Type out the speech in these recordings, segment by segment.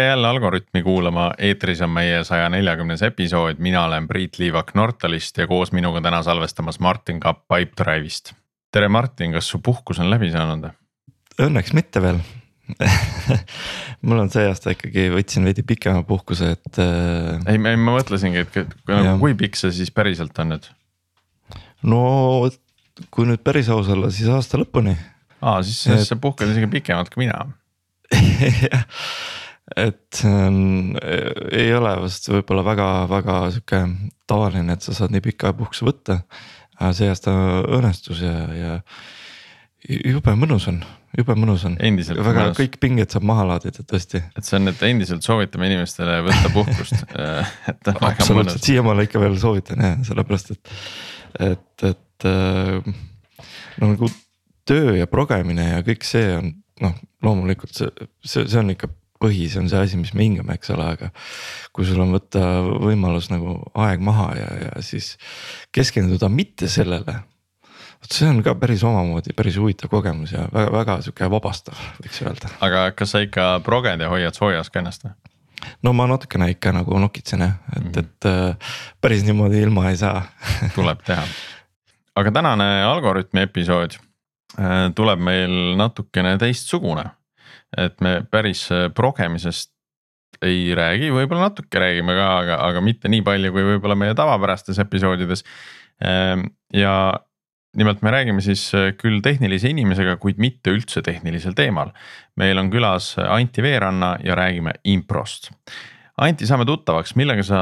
tere jälle Algorütmi kuulama, eetris on meie saja neljakümnes episood, mina olen Priit Liivak Nortalist ja koos minuga täna salvestamas Martin Kapp Pipedrive'ist. tere, Martin, kas su puhkus on läbi saanud? Õnneks mitte veel mul on see aasta ikkagi võtsin veidi pikema puhkuse, et. Äh, ei, ei ma mõtlesingi, et nagu kui pikk see siis päriselt on nüüd? no kui nüüd päris aus olla, siis aasta lõpuni. aa, siis, siis et... sa puhkad isegi pikemalt kui mina jah, et ähm, ei ole vast võib-olla väga-väga sihuke tavaline, et sa saad nii pika puhkuse võtta. see aasta õnnestus ja, ja jube mõnus on, jube mõnus on. väga mõnus. kõik pinged saab maha laadida tõesti. et see on, et endiselt soovitame inimestele võtta puhkust et on väga mõnus. siiamaale ikka veel soovitan jah, sellepärast et, et, et äh, no nagu töö ja progemine ja kõik see on noh, loomulikult see, see, see on ikka põhi, see on see asi, mis me hingame, eks ole, aga. kui sul on võtta võimalus nagu aeg maha ja, ja siis keskenduda mitte sellele. vot see on ka päris omamoodi päris huvitav kogemus ja väga, väga sihuke vabastav, võiks öelda. aga kas sa ikka proged ja hoiad soojas ka ennast või? no ma natukene ikka nagu nokitsen jah, et mm, -hmm. et äh, päris niimoodi ilma ei saa tuleb teha. aga tänane Algorütmi episood Äh, tuleb meil natukene teistsugune. Et me päris äh, progemisest ei räägi, võib-olla natuke räägime ka, aga, aga mitte nii palju, kui võib-olla meie tavapärastes episoodides. Ähm, ja nimelt me räägime siis äh, küll tehnilise inimesega, kuid mitte üldse tehnilisel teemal. meil on külas Anti Veeranna ja räägime improst Anti, saame tuttavaks, millega sa,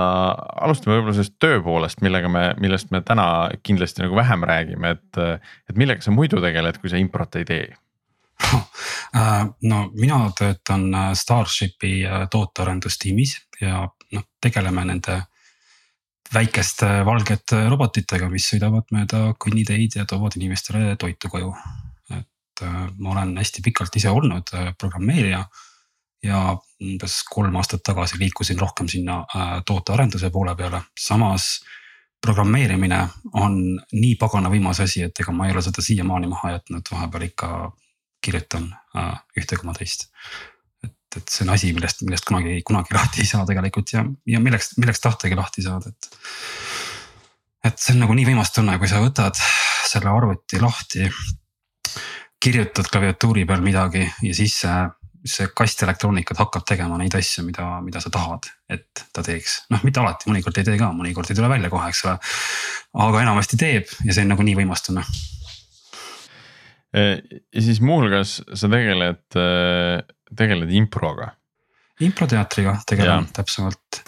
alustame võib-olla sellest töö poolest, millega me, millest me täna kindlasti nagu vähem räägime, et. et millega sa muidu tegeled, kui sa improt ei tee? No mina töötan äh, Starshipi äh, tootearendustiimis ja noh, tegeleme nende väikeste valgete robotitega, mis sõidavad mööda kõnniteid ja toovad inimestele toitu koju. et äh, ma olen hästi pikalt ise olnud programmeerija ja umbes kolm aastat tagasi liikusin rohkem sinna äh, tootearenduse poole peale, samas programmeerimine on nii pagana võimas asi, et ega ma ei ole seda siiamaani maha jätnud, vahepeal ikka kirjutan äh, ühte koma teist. et, et see on asi, millest, millest kunagi, kunagi lahti ei saa tegelikult ja, ja milleks, milleks tahtagi lahti saada, et. et see on nagu nii võimas tunne, kui sa võtad selle arvuti lahti kirjutad klaviatuuri peal midagi ja siis see see kast elektroonikat hakkab tegema neid asju, mida, mida sa tahad, et ta teeks. noh, mitte alati, mõnikord ei tee ka, mõnikord ei tule välja kohe, eks ole. aga enamasti teeb ja see on nagu nii võimas tunne. Ja siis muuhulgas sa tegeled, tegeled improga. improteatriga tegelen täpsemalt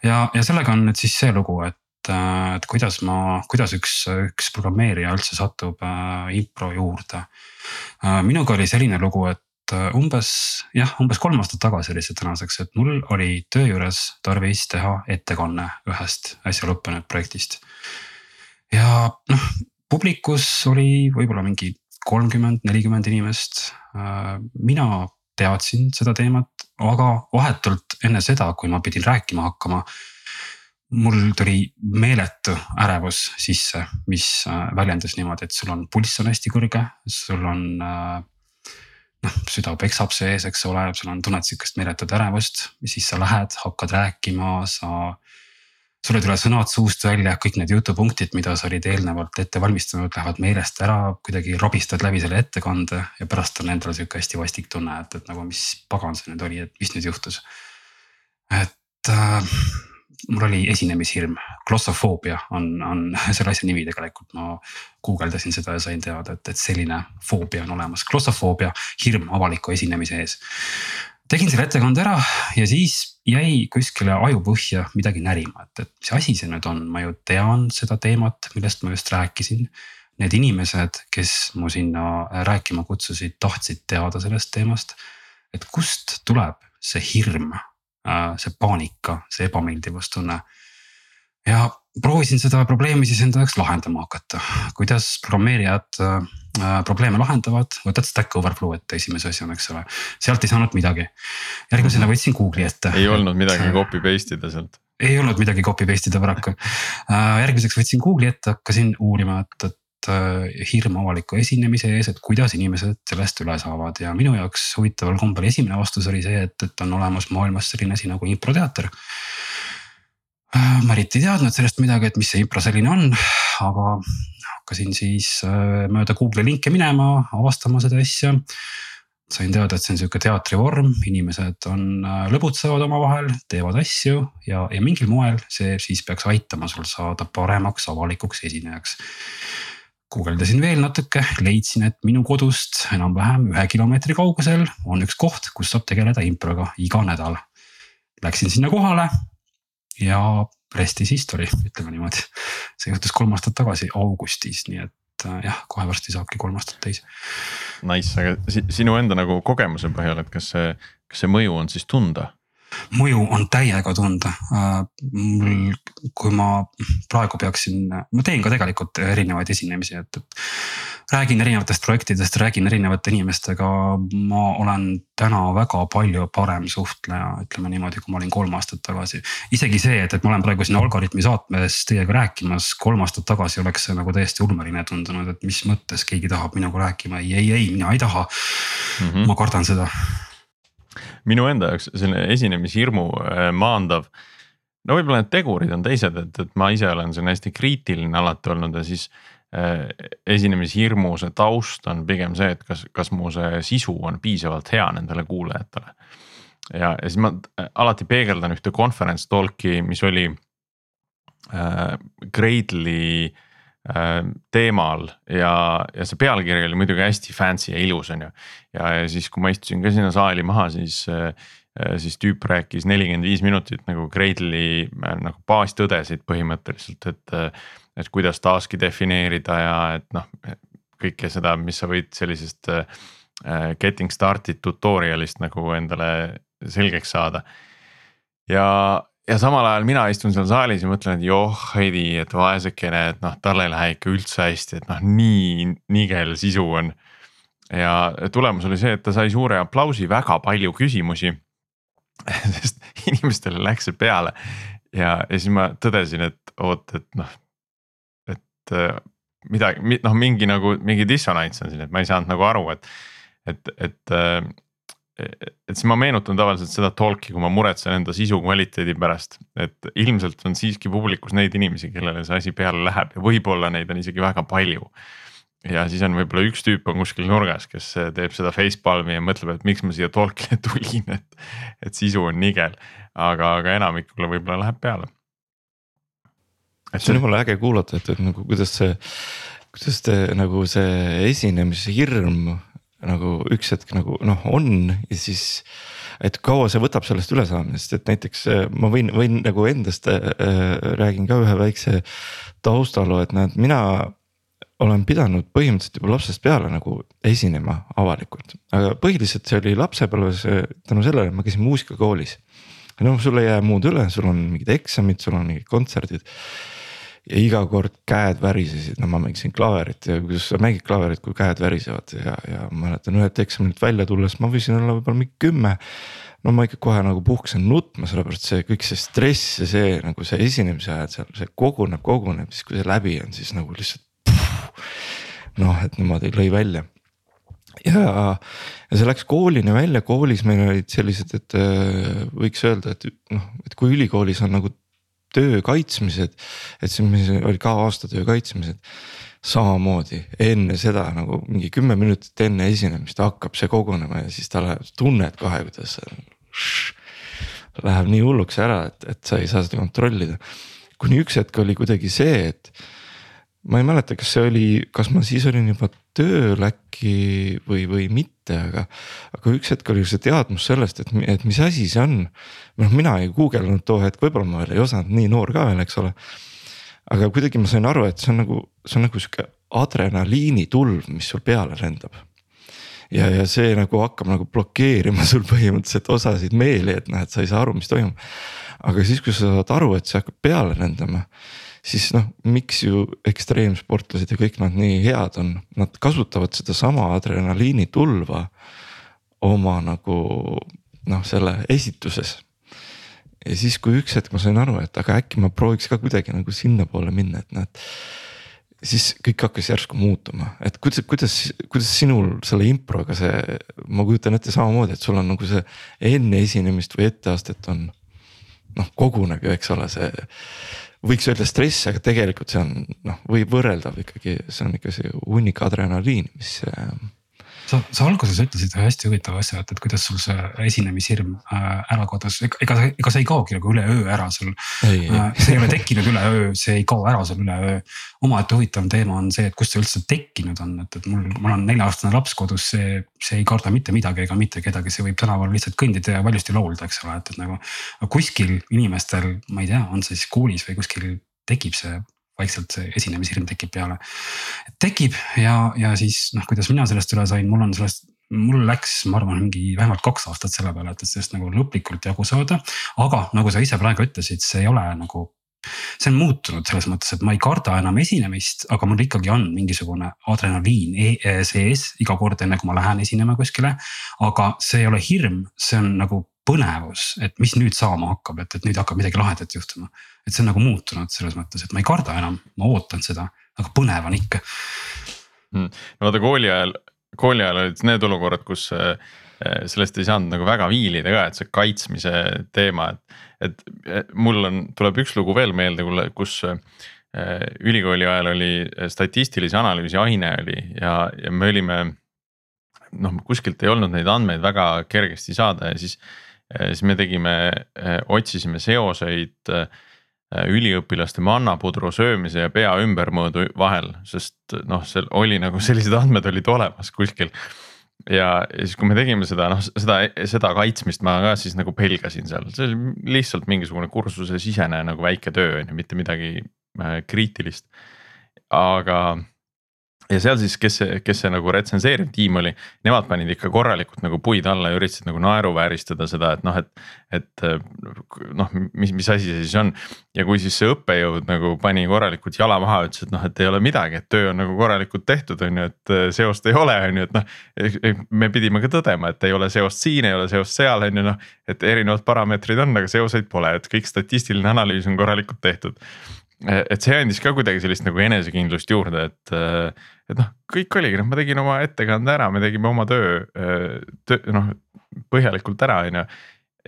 ja, ja sellega on nüüd siis see lugu, et et kuidas ma, kuidas üks, üks programmeerija üldse satub äh, impro juurde äh,. minuga oli selline lugu, et Äh, umbes jah, umbes kolm aastat tagasi oli see tänaseks, et mul oli töö juures tarvis teha ettekanne ühest äsja lõppenud projektist. ja noh, publikus oli võib-olla mingi kolmkümmend, nelikümmend inimest. Äh, mina teadsin seda teemat, aga vahetult enne seda, kui ma pidin rääkima hakkama mul tuli meeletu ärevus sisse, mis äh, väljendas niimoodi, et sul on pulss on hästi kõrge, sul on noh, süda peksab sees, eks ole, sul on, tunned sihukest meeletut ärevust, siis sa lähed, hakkad rääkima, sa. Sul ei tule sõnad suust välja, kõik need jutupunktid, mida sa olid eelnevalt ette valmistanud, lähevad meelest ära, kuidagi rabistad läbi selle ettekande ja pärast on endal sihuke hästi vastik tunne, et, et nagu mis pagan see nüüd oli, et mis nüüd juhtus. et äh, mul oli esinemishirm, glossofoobia on, on selle asja nimi tegelikult, ma guugeldasin seda ja sain teada, et, et selline foobia on olemas, glossofoobia, hirm avaliku esinemise ees. Tegin selle ettekande ära ja siis jäi kuskile ajupõhja midagi närima, et, et mis asi see nüüd on, ma ju tean seda teemat, millest ma just rääkisin. Need inimesed, kes mu sinna rääkima kutsusid, tahtsid teada sellest teemast. et kust tuleb see hirm Äh, see paanika, see ebameeldivustunne. Ja proovisin seda probleemi siis enda jaoks lahendama hakata, kuidas programmeerijad äh, probleeme lahendavad, võtad Stack Overflow ette esimese asjana, eks ole, sealt ei saanud midagi. järgmisena võtsin Google'i ette. ei olnud midagi copy paste ida sealt ei olnud midagi copy paste ida paraku. Äh, järgmiseks võtsin Google'i ette, hakkasin uurima, et, et äh, hirm avaliku esinemise ees, et kuidas inimesed sellest üle saavad ja minu jaoks huvitaval kombel esimene vastus oli see, et, et on olemas maailmas selline asi nagu improteater. Äh, ma eriti ei teadnud sellest midagi, et mis see impro selline on, aga hakkasin siis äh, mööda Google'i linke minema, avastama seda asja sain teada, et see on sihuke teatrivorm, inimesed on, äh, lõbutsevad omavahel, teevad asju ja, ja mingil moel see siis peaks aitama sul saada paremaks avalikuks esinejaks. guugeldasin veel natuke, leidsin, et minu kodust enam-vähem ühe kilomeetri kaugusel on üks koht, kus saab tegeleda improga iga nädal. Läksin sinna kohale ja rest is history, ütleme niimoodi. see juhtus kolm aastat tagasi augustis, nii et äh, jah, kohe varsti saabki kolm aastat täis. Nice, aga sinu enda nagu kogemuse põhjal, et kas see, kas see mõju on siis tunda? Mõju on täiega tunda. Äh, mul, kui ma praegu peaksin, ma teen ka tegelikult erinevaid esinemisi, et, et räägin erinevatest projektidest, räägin erinevate inimestega. ma olen täna väga palju parem suhtleja, ütleme niimoodi, kui ma olin kolm aastat tagasi. isegi see, et, et ma olen praegu siin Algorütmi saates teiega rääkimas, kolm aastat tagasi oleks see nagu täiesti ulmeline tundunud, et mis mõttes keegi tahab minuga rääkima, ei, ei, ei, mina ei taha mm. -hmm. ma kardan seda minu enda jaoks selline esinemishirmu äh, maandav. no võib-olla need tegurid on teised, et, et ma ise olen selline hästi kriitiline alati olnud ja siis äh, esinemishirmu see taust on pigem see, et kas, kas mu see sisu on piisavalt hea nendele kuulajatele. ja, ja siis ma äh, alati peegeldan ühte conference talk'i, mis oli äh, Gradle'i teemal ja, ja see pealkiri oli muidugi hästi fancy ja ilus, on ju. ja, ja siis, kui ma istusin ka sinna saali maha, siis, äh, siis tüüp rääkis nelikümmend viis minutit nagu Gradle'i äh, nagu baastõdesid põhimõtteliselt, et. et kuidas task'i defineerida ja et noh, kõike seda, mis sa võid sellisest getting started tutorial'ist nagu endale selgeks saada. ja, ja samal ajal mina istun seal saalis ja mõtlen, et joh, Heidi, et vaesekene, et noh, tal ei lähe ikka üldse hästi, et noh, nii nigel sisu on. ja tulemus oli see, et ta sai suure aplausi, väga palju küsimusi. sest inimestele läks see peale ja, ja siis ma tõdesin, et oot, et noh, et äh, midagi, noh, mingi nagu mingi dissonants on siin, et ma ei saanud nagu aru, et, et, et äh, et siis ma meenutan tavaliselt seda talk'i, kui ma muretsen enda sisu kvaliteedi pärast, et ilmselt on siiski publikus neid inimesi, kellele see asi peale läheb ja võib-olla neid on isegi väga palju. ja siis on võib-olla üks tüüp on kuskil nurgas, kes teeb seda facepalm'i ja mõtleb, et miks ma siia talk'ile tulin, et, et sisu on nigel, aga, aga enamikule võib-olla läheb peale. see on jumala äge kuulata, et, et nagu kuidas see, kuidas te nagu see esinemise hirm nagu üks hetk nagu noh, on ja siis. et kaua see võtab sellest ülesaamisest, et näiteks äh, ma võin, võin nagu endast äh, räägin ka ühe väikse taustaloo, et näed, mina olen pidanud põhimõtteliselt juba lapsest peale nagu esinema avalikult, aga põhiliselt see oli lapsepõlves äh, tänu sellele, et ma käisin muusikakoolis. noh, sul ei jää muud üle, sul on mingid eksamid, sul on mingid kontserdid ja iga kord käed värisesid, no ma mängisin klaverit ja kuidas sa mängid klaverit, kui käed värisevad ja, ja mäletan ühelt eksamilt välja tulles ma võisin olla võib-olla mingi kümme. no ma ikka kohe nagu puhkasin nutma, sellepärast see kõik see stress ja see nagu see esinemise ajal seal see koguneb, koguneb, siis kui see läbi on, siis nagu lihtsalt. noh, et niimoodi lõi välja ja, ja see läks koolini välja, koolis meil olid sellised, et äh, võiks öelda, et noh, et kui ülikoolis on nagu töö kaitsmised, et see, mis oli ka aastatöö kaitsmised. samamoodi enne seda nagu mingi kümme minutit enne esinemist hakkab see kogunema ja siis ta läheb, tunned kohe, kuidas see. Läheb nii hulluks ära, et, et sa ei saa seda kontrollida. kuni üks hetk oli kuidagi see, et ma ei mäleta, kas see oli, kas ma siis olin juba tööl äkki või, või mitte, aga. aga üks hetk oli see teadmus sellest, et, et mis asi see on. noh, mina ei guugeldanud too hetk, võib-olla ma veel ei osanud, nii noor ka veel, eks ole. aga kuidagi ma sain aru, et see on nagu, see on nagu sihuke adrenaliinitulv, mis sul peale lendab ja, ja see nagu hakkab nagu blokeerima sul põhimõtteliselt osasid meeli, et noh, et sa ei saa aru, mis toimub. aga siis, kui sa saad aru, et see hakkab peale lendama siis noh, miks ju ekstreemsportlased ja kõik nad nii head on, nad kasutavad sedasama adrenaliini tulva oma nagu noh, selle esituses. ja siis, kui üks hetk ma sain aru, et aga äkki ma prooviks ka kuidagi nagu sinnapoole minna, et noh, et siis kõik hakkas järsku muutuma, et kuidas, kuidas, kuidas sinul selle improga see, ma kujutan ette samamoodi, et sul on nagu see enne esinemist või etteastet on. noh, koguneb ju, eks ole, see võiks öelda stress, aga tegelikult see on noh, võib võrreldav ikkagi, see on ikka see hunnik adrenaliini, mis sa, sa alguses ütlesid ühe hästi huvitava asja, et, et kuidas sul see esinemishirm äh, ära kadus, ega, ega, ega see ei kaogi nagu üleöö ära sul. Äh, see ei ole tekkinud üleöö, see ei kao ära sul üleöö. omaette huvitav teema on see, et kust see üldse tekkinud on, et, et mul, mul on nelja-aastane laps kodus, see, see ei karda mitte midagi ega mitte kedagi, see võib tänaval lihtsalt kõndida ja valjusti laulda, eks ole, et, et nagu. kuskil inimestel, ma ei tea, on see siis koolis või kuskil tekib see vaikselt see esinemishirm tekib peale. tekib ja, ja siis noh, kuidas mina sellest üle sain, mul on sellest mul läks, ma arvan, mingi vähemalt kaks aastat selle peale, et sellest nagu lõplikult jagu saada. aga nagu sa ise praegu ütlesid, see ei ole nagu, see on muutunud selles mõttes, et ma ei karda enam esinemist, aga mul ikkagi on mingisugune adrenaliin e sees iga kord, enne kui ma lähen esinema kuskile. aga see ei ole hirm, see on nagu põnevus, et mis nüüd saama hakkab, et, et nüüd hakkab midagi lahedat juhtuma. et see on nagu muutunud selles mõttes, et ma ei karda enam, ma ootan seda, aga põnev on ikka mm.. no vaata kooli ajal, kooli ajal olid need olukorrad, kus äh, sellest ei saanud nagu väga viilida ka, et see kaitsmise teema, et, et mul on, tuleb üks lugu veel meelde, kus äh, ülikooli ajal oli statistilise analüüsi aine oli ja, ja me olime noh, kuskilt ei olnud neid andmeid väga kergesti saada ja siis siis me tegime, eh, otsisime seoseid eh, üliõpilaste mannapudru söömise ja pea ümbermõõdu vahel, sest noh, seal oli nagu sellised andmed olid olemas kuskil. ja, siis, kui me tegime seda, noh seda, seda kaitsmist ma ka siis nagu pelgasin seal, see oli lihtsalt mingisugune kursuse sisene nagu väike töö on ju, mitte midagi äh, kriitilist. aga ja seal siis, kes see, kes see nagu retsenseeriv tiim oli, nemad panid ikka korralikult nagu puid alla ja üritasid nagu naeruvääristada seda, et noh, et. et noh, mis, mis asi see siis on ja kui siis see õppejõud nagu pani korralikult jala maha, ütles, et noh, et ei ole midagi, et töö on nagu korralikult tehtud, on ju, et seost ei ole, on ju, et noh. me pidime ka tõdema, et ei ole seost siin, ei ole seost seal, on ju noh, et erinevad parameetrid on, aga seoseid pole, et kõik statistiline analüüs on korralikult tehtud et see andis ka kuidagi sellist nagu enesekindlust juurde, et, et noh, kõik oligi, noh, ma tegin oma ettekande ära, me tegime oma töö, töö noh põhjalikult ära, on ju.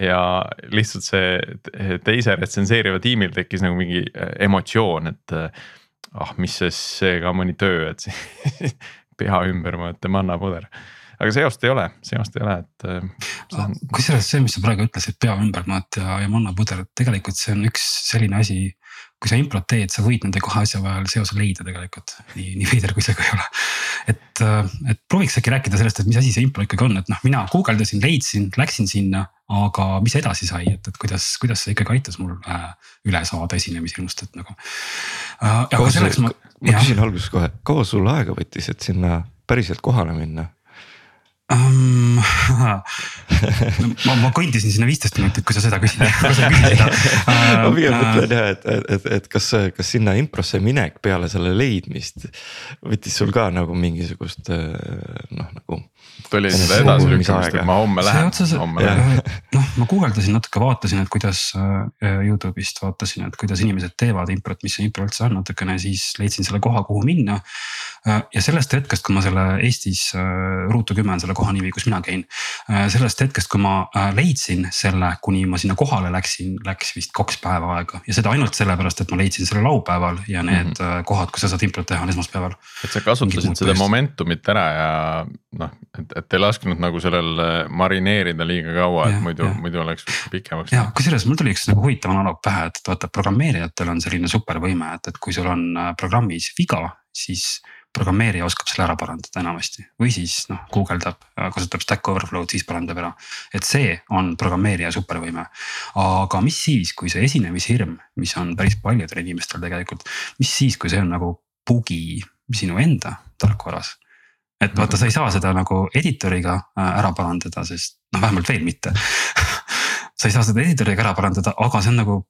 ja lihtsalt see teise retsenseeriva tiimil tekkis nagu mingi emotsioon, et ah, mis see, see ka mõni töö, et pea ümber mõõta mannapuder aga seost ei ole, seost ei ole, et on.... kusjuures see, mis sa praegu ütlesid, pea ümber mõõt ja, ja mannapuder, tegelikult see on üks selline asi kui sa improt teed, sa võid nende kahe asja vahel seose leida tegelikult, nii, nii veider kui see ka ei ole. et, äh, et prooviks äkki rääkida sellest, et mis asi see impro ikkagi on, et noh, mina guugeldasin, leidsin, läksin sinna, aga mis edasi sai, et, et kuidas, kuidas see ikkagi aitas mul äh, üle saada esinemishirmust, et nagu äh,. ma. ma küsin alguses kohe, kaua sul aega võttis, et sinna päriselt kohale minna? Um,? ma, ma kõndisin sinna viisteist minutit, kui sa seda küsid, kui sa küsisid ma pigem mõtlen jah, et, et, et, kas, kas sinna improsse minek peale selle leidmist võttis sul ka nagu mingisugust noh, nagu. tuli seda edasilükkamist, et ma homme lähen, homme lähen. noh, ma guugeldasin natuke, vaatasin, et kuidas uh, Youtube'ist vaatasin, et kuidas inimesed teevad improt, mis see impro üldse on natukene, siis leidsin selle koha, kuhu minna uh,. ja sellest hetkest, kui ma selle Eestis Ruutu kümme on selle koha nimi, kus mina käin. Äh, sellest hetkest, kui ma äh, leidsin selle, kuni ma sinna kohale läksin, läks vist kaks päeva aega ja seda ainult sellepärast, et ma leidsin selle laupäeval ja need mm -hmm. kohad, kus sa saad improt teha, on esmaspäeval. et sa kasutasid seda momentumit ära ja noh, et, et ei lasknud nagu sellel marineerida liiga kaua, et muidu, muidu oleks pikemaks. ja kusjuures mul tuli üks nagu huvitav analoog pähe, et vaata programmeerijatel on selline supervõime, et, et kui sul on programmis viga, siis programmeerija oskab selle ära parandada enamasti või siis noh, guugeldab, kasutab Stack Overflow'd, siis parandab ära. et see on programmeerija supervõime. aga mis siis, kui see esinemishirm, mis on päris paljudel inimestel tegelikult, mis siis, kui see on nagu bugi sinu enda tarkvaras et vaata, sa ei saa seda nagu editoriga äh, ära parandada, sest noh, vähemalt veel mitte sa ei saa seda editoriga ära parandada, aga see on nagu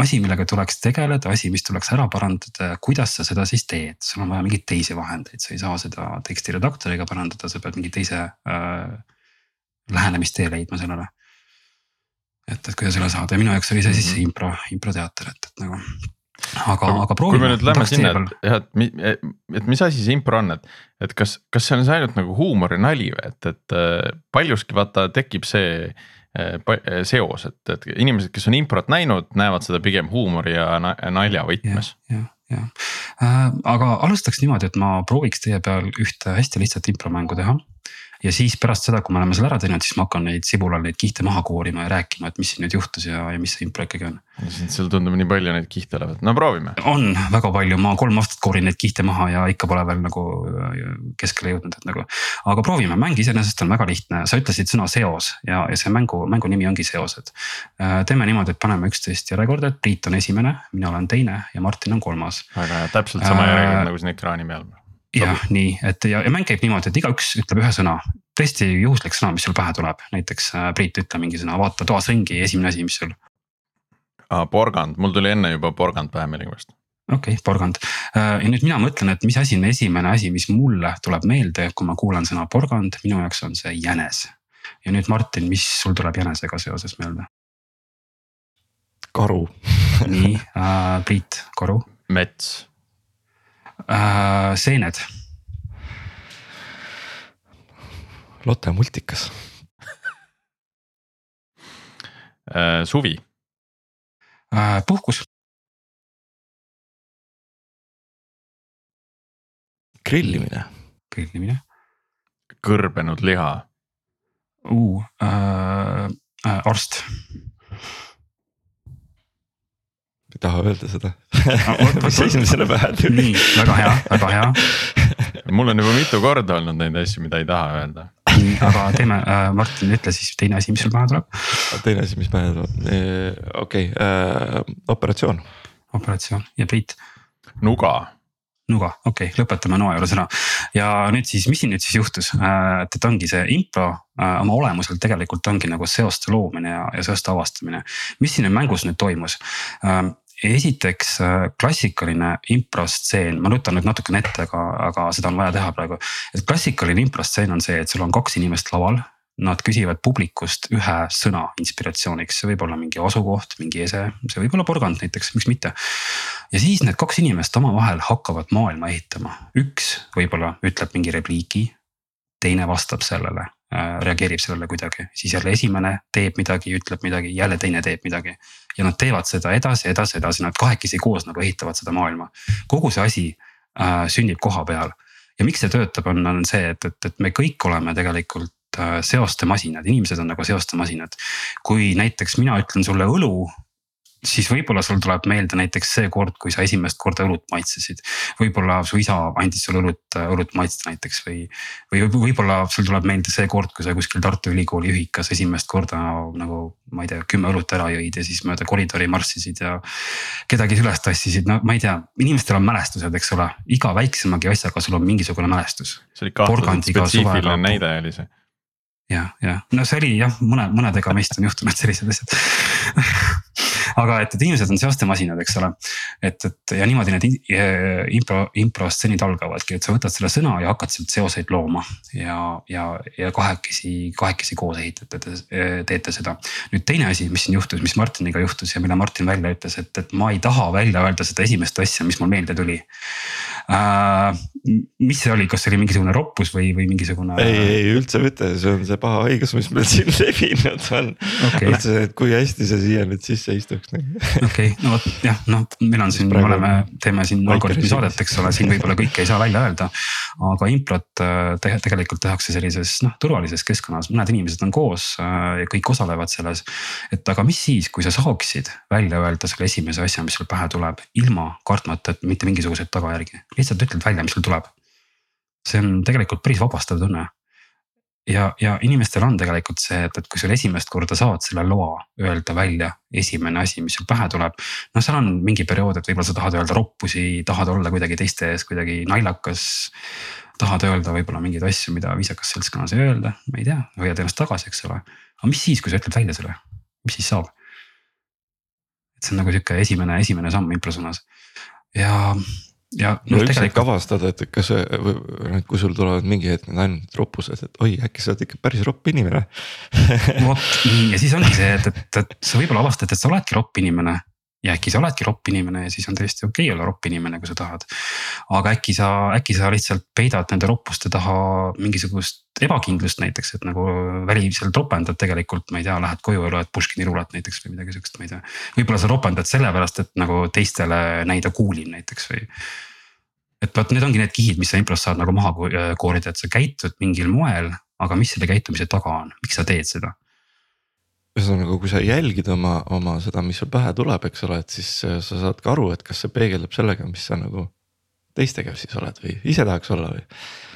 asi, millega tuleks tegeleda, asi, mis tuleks ära parandada, kuidas sa seda siis teed, sul on vaja mingeid teisi vahendeid, sa ei saa seda teksti redaktoriga parandada, sa pead mingi teise äh, lähenemistee leidma sellele. et, et kuidas üle saada ja minu jaoks oli see siis see mhm. impro, improteater, et, et nagu. aga, aga proovime. kui me nüüd lähme sinna, et jah, et, et mis asi see impro on, et, et kas, kas see on see ainult nagu huumor ja nali või et, et äh, paljuski vaata tekib see seos, et, et inimesed, kes on improt näinud, näevad seda pigem huumori ja nalja võtmes. jah, jah, äh, aga alustaks niimoodi, et ma prooviks teie peal ühte hästi lihtsat impromängu teha ja siis pärast seda, kui me oleme selle ära teinud, siis ma hakkan neid sibulal neid kihte maha koorima ja rääkima, et mis siin nüüd juhtus ja, ja mis see impro ikkagi on. seal tundub nii palju neid kihte olevat, no proovime. on väga palju, ma kolm aastat koorin neid kihte maha ja ikka pole veel nagu äh, keskele jõudnud, et nagu. aga proovime, mäng iseenesest on väga lihtne, sa ütlesid sõna seos ja, ja see mängu, mängu nimi ongi seosed. Äh, teeme niimoodi, et paneme üksteist järjekorda, et Priit on esimene, mina olen teine ja Martin on kolmas. väga hea, täpselt sama järjekord äh, nagu siin ekraani peal jah, nii, et ja, ja mäng käib niimoodi, et igaüks ütleb ühe sõna, tõesti juhuslik sõna, mis sul pähe tuleb, näiteks äh, Priit, ütle mingi sõna, vaata toas ringi, esimene asi, mis sul. porgand, mul tuli enne juba porgand pähe millegipärast. okei okay,, porgand äh, ja nüüd mina mõtlen, et mis asi on esimene asi, mis mulle tuleb meelde, kui ma kuulan sõna porgand, minu jaoks on see jänes. ja nüüd Martin, mis sul tuleb jänesega seoses meelde? karu nii äh,, Priit, karu. mets äh,. seened. Lotte multikas äh,. suvi äh,. puhkus. grillimine. grillimine. kõrbenud liha uh,. Äh, arst taha öelda seda mis esimesena pähe tuli. nii, väga hea, väga hea. mul on juba mitu korda olnud neid asju, mida ei taha öelda. aga teeme äh,, Martin, ütle siis teine asi, mis sul pähe tuleb. teine asi, mis pähe tuleb, okei okay, äh,, operatsioon. operatsioon ja Priit. nuga nuga, okei okay,, lõpetame noa juures ära. ja nüüd siis, mis siin nüüd siis juhtus, äh, et, et ongi see impro äh, oma olemuselt tegelikult ongi nagu seoste loomine ja, ja seoste avastamine. mis siin mängus nüüd toimus? Esiteks äh, klassikaline improstseen, ma nutan nüüd natukene ette, aga, aga seda on vaja teha praegu. et klassikaline improstseen on see, et sul on kaks inimest laval. Nad küsivad publikust ühe sõna inspiratsiooniks, see võib olla mingi asukoht, mingi ese, see võib olla porgand näiteks, miks mitte. ja siis need kaks inimest omavahel hakkavad maailma ehitama, üks võib-olla ütleb mingi repliigi, teine vastab sellele reageerib sellele kuidagi, siis jälle esimene teeb midagi, ütleb midagi, jälle teine teeb midagi. ja nad teevad seda edasi, edasi, edasi, nad kahekesi koos nagu ehitavad seda maailma. kogu see asi äh, sünnib koha peal ja miks see töötab, on, on see, et, et, et me kõik oleme tegelikult äh, seoste masinad, inimesed on nagu seoste masinad. kui näiteks mina ütlen sulle õlu siis võib-olla sul tuleb meelde näiteks see kord, kui sa esimest korda õlut maitsesid. võib-olla su isa andis sulle õlut, õlut maitsta näiteks või, või võib-olla sul tuleb meelde see kord, kui sa kuskil Tartu Ülikooli ühikas esimest korda nagu ma ei tea, kümme õlut ära jõid ja siis mööda koridori marssisid ja. kedagi üles tassisid, no ma ei tea, inimestel on mälestused, eks ole, iga väiksemagi asjaga sul on mingisugune mälestus. see oli kahtlaselt spetsiifiline näide oli see jah, jah, no see oli jah, mõne, mõnedega meist on juhtunud sellised asjad aga et, et inimesed on seoste masinad, eks ole. et, et ja niimoodi need impro, improstseenid algavadki, et sa võtad selle sõna ja hakkad sealt seoseid looma ja, ja, ja kahekesi, kahekesi koos ehitate, teete seda. nüüd teine asi, mis siin juhtus, mis Martiniga juhtus ja mille Martin välja ütles, et, et ma ei taha välja öelda seda esimest asja, mis mul meelde tuli. Mis see oli, kas see oli mingisugune roppus või, või mingisugune? ei, ei üldse mitte, see on see paha haigus, mis meil siin levinud on okay.. üldse, et kui hästi see siia nüüd sisse nagu. okei no vot jah, noh, meil on siin, me oleme, teeme siin algoritmi saadet, eks ole, siin võib-olla kõike ei saa välja öelda. aga improt äh, te, tegelikult tehakse sellises noh, turvalises keskkonnas, mõned inimesed on koos äh, ja kõik osalevad selles. et aga mis siis, kui sa saaksid välja öelda selle esimese asja, mis sul pähe tuleb, ilma kartmata, et mitte mingisuguseid tagajärgi, lihtsalt ütled välja, mis sul tuleb. see on tegelikult päris vabastav tunne ja, ja inimestel on tegelikult see, et, et kui sul esimest korda saad selle loa öelda välja esimene asi, mis sul pähe tuleb. noh, seal on mingi periood, et võib-olla sa tahad öelda roppusi, tahad olla kuidagi teiste ees kuidagi naljakas. tahad öelda võib-olla mingeid asju, mida viisakas seltskonnas ei öelda, ma ei tea, hoiad ennast tagasi, eks ole. aga mis siis, kui sa ütled välja selle, mis siis saab? et see on nagu sihuke esimene, esimene samm impro suunas ja ja no üldse tegelikult... avastada, et kas, kui sul tulevad mingi hetk need ainult roppused, et oi, äkki sa oled ikka päris ropp inimene vot nii ja siis ongi see, et, et, et sa võib-olla avastad, et sa oledki ropp inimene. Ja äkki sa oledki ropp inimene ja siis on täiesti okei okay olla ropp inimene, kui sa tahad. aga äkki sa, äkki sa lihtsalt peidad nende roppuste taha mingisugust ebakindlust näiteks, et nagu väliselt ropendad tegelikult, ma ei tea, lähed koju ja loed Puškini rulet näiteks või midagi siukest, ma ei tea. võib-olla sa ropendad sellepärast, et nagu teistele näida cool'im näiteks või. et vot need ongi need kihid, mis sa impros saad nagu maha koorida, et sa käitud mingil moel, aga mis selle käitumise taga on, miks sa teed seda ühesõnaga, kui sa jälgid oma, oma seda, mis sul pähe tuleb, eks ole, et siis äh, sa saad ka aru, et kas see peegeldub sellega, mis sa nagu teistega siis oled või ise tahaks olla või.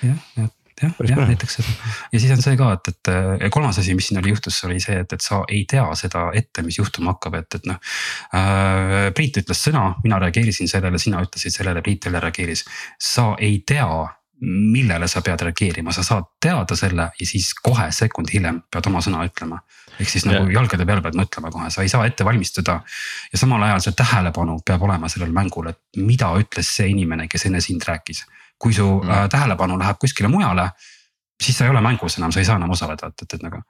jah, jah, jah, jah näiteks seda ja siis on see ka, et, et ja kolmas asi, mis siin oli juhtus, oli see, et, et sa ei tea seda ette, mis juhtuma hakkab, et, et noh äh,. Priit ütles sõna, mina reageerisin sellele, sina ütlesid sellele, Priit jälle reageeris. sa ei tea millele sa pead reageerima, sa saad teada selle ja siis kohe sekund hiljem pead oma sõna ütlema. Ehk siis nagu yeah. jalgade peal pead mõtlema kohe, sa ei saa ette valmistuda. ja samal ajal see tähelepanu peab olema sellel mängul, et mida ütles see inimene, kes enne sind rääkis. kui su mm. äh, tähelepanu läheb kuskile mujale, siis sa ei ole mängus enam, sa ei saa enam osaleda, et, et, et nagu.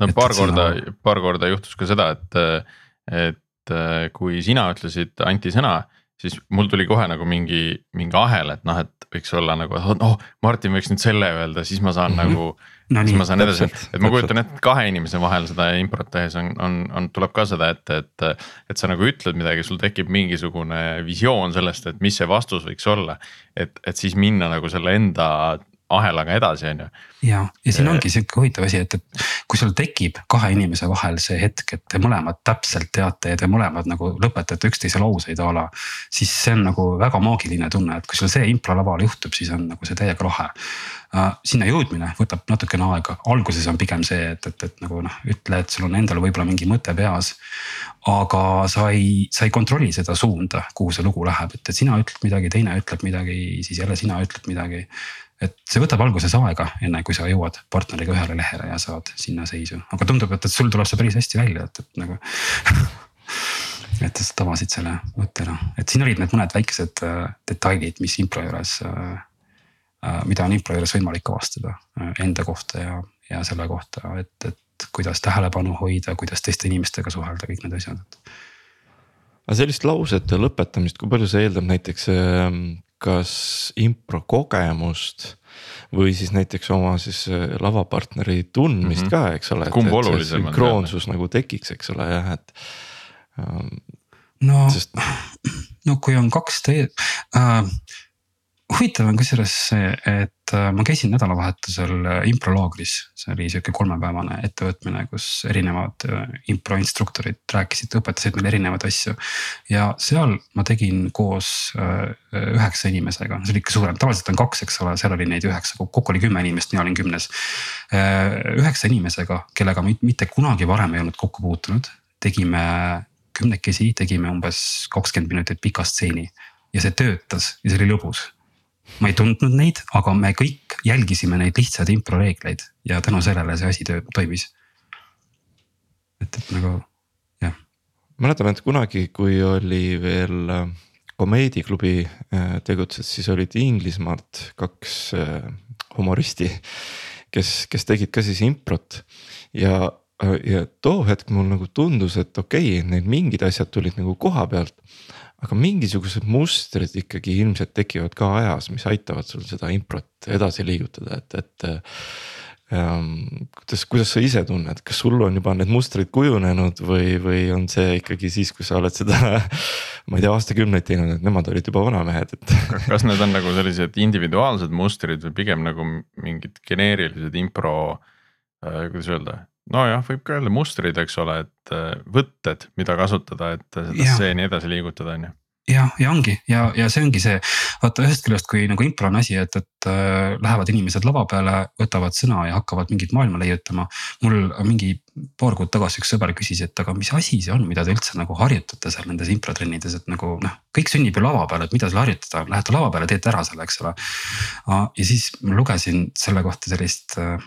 no paar et korda sina..., paar korda juhtus ka seda, et, et kui sina ütlesid Anti sõna siis mul tuli kohe nagu mingi, mingi ahel, et noh, et võiks olla nagu, oh Martin võiks nüüd selle öelda, siis ma saan mm -hmm. nagu. No siis nii, ma saan edasi, et ma kujutan ette, et kahe inimese vahel seda improt tehes on, on, on, tuleb ka seda ette, et. et sa nagu ütled midagi, sul tekib mingisugune visioon sellest, et mis see vastus võiks olla. et, et siis minna nagu selle enda ahelaga edasi, on ju. ja, ja siin ongi sihuke huvitav asi, et, et kui sul tekib kahe inimese vahel see hetk, et te mõlemad täpselt teate ja te mõlemad nagu lõpetate üksteise lauseid a la. siis see on nagu väga maagiline tunne, et kui sul see improlaval juhtub, siis on nagu see täiega lahe uh,. sinna jõudmine võtab natukene aega, alguses on pigem see, et, et, et nagu noh, ütle, et sul on endal võib-olla mingi mõte peas. aga sa ei, sa ei kontrolli seda suunda, kuhu see lugu läheb, et, et sina ütled midagi, teine ütleb midagi, siis jälle sina ütled midagi et see võtab alguses aega, enne kui sa jõuad partneriga ühele lehele ja saad sinna seisu, aga tundub, et, et sul tuleb see päris hästi välja, et, et nagu et sa tabasid selle mõtte ära, et siin olid need mõned väikesed äh, detailid, mis impro juures äh,. Äh, mida on impro juures võimalik avastada enda kohta ja, ja selle kohta, et, et kuidas tähelepanu hoida, kuidas teiste inimestega suhelda, kõik need asjad. aga sellist lausete lõpetamist, kui palju see eeldab näiteks ähm, kas impro kogemust või siis näiteks oma siis äh, lavapartneri tundmist mm -hmm. ka, eks ole. kumb olulisem on. sünkroonsus nagu tekiks, eks ole jah, et ähm,. no sest..., no kui on kaks teed äh,, huvitav on kusjuures see, et äh, ma käisin nädalavahetusel äh, improlaagris, see oli sihuke kolmepäevane ettevõtmine, kus erinevad äh, improinstruktorid rääkisid, õpetasid meile erinevaid asju. ja seal ma tegin koos üheksa inimesega, see oli ikka suurem, tavaliselt on kaks, eks ole, seal oli neid üheksa, kokku oli kümme inimest, mina olin kümnes. üheksa inimesega, kellega ma mitte kunagi varem ei olnud kokku puutunud, tegime kümnekesi, tegime umbes kakskümmend minutit pika stseeni. Ja see töötas ja see oli lõbus ma ei tundnud neid, aga me kõik jälgisime neid lihtsaid improreegleid ja tänu sellele see asi toimis. et, et nagu jah. mäletame, et kunagi, kui oli veel äh, komeediklubi äh, tegutses, siis olid Inglismaalt kaks äh, humoristi, kes, kes tegid ka siis improt ja ja too hetk mul nagu tundus, et okei okay,, need mingid asjad tulid nagu koha pealt aga mingisugused mustrid ikkagi ilmselt tekivad ka ajas, mis aitavad sul seda improt edasi liigutada, et, et ähm,. kuidas, kuidas sa ise tunned, kas sul on juba need mustrid kujunenud või, või on see ikkagi siis, kui sa oled seda ma ei tea, aastakümneid teinud, et nemad olid juba vanamehed, et kas need on nagu sellised individuaalsed mustrid või pigem nagu mingid geneerilised impro äh,, kuidas öelda nojah, võib ka öelda mustrid, eks ole, et äh, võtted, mida kasutada, et seda stseeni edasi liigutada, on ju. Jah, ja ongi. Ja, ja see ongi see, vaata ühest küljest, kui nagu impro on asi, et, et äh, lähevad inimesed lava peale, võtavad sõna ja hakkavad mingit maailma leiutama. mul mingi paar kuud tagasi üks sõber küsis, et aga mis asi see on, mida te üldse nagu harjutate seal nendes improtrennides, et nagu noh, kõik sünnib ju lava peal, et mida seal harjutada, lähete lava peale, teete ära selle, eks ole. ja siis ma lugesin selle kohta sellist äh,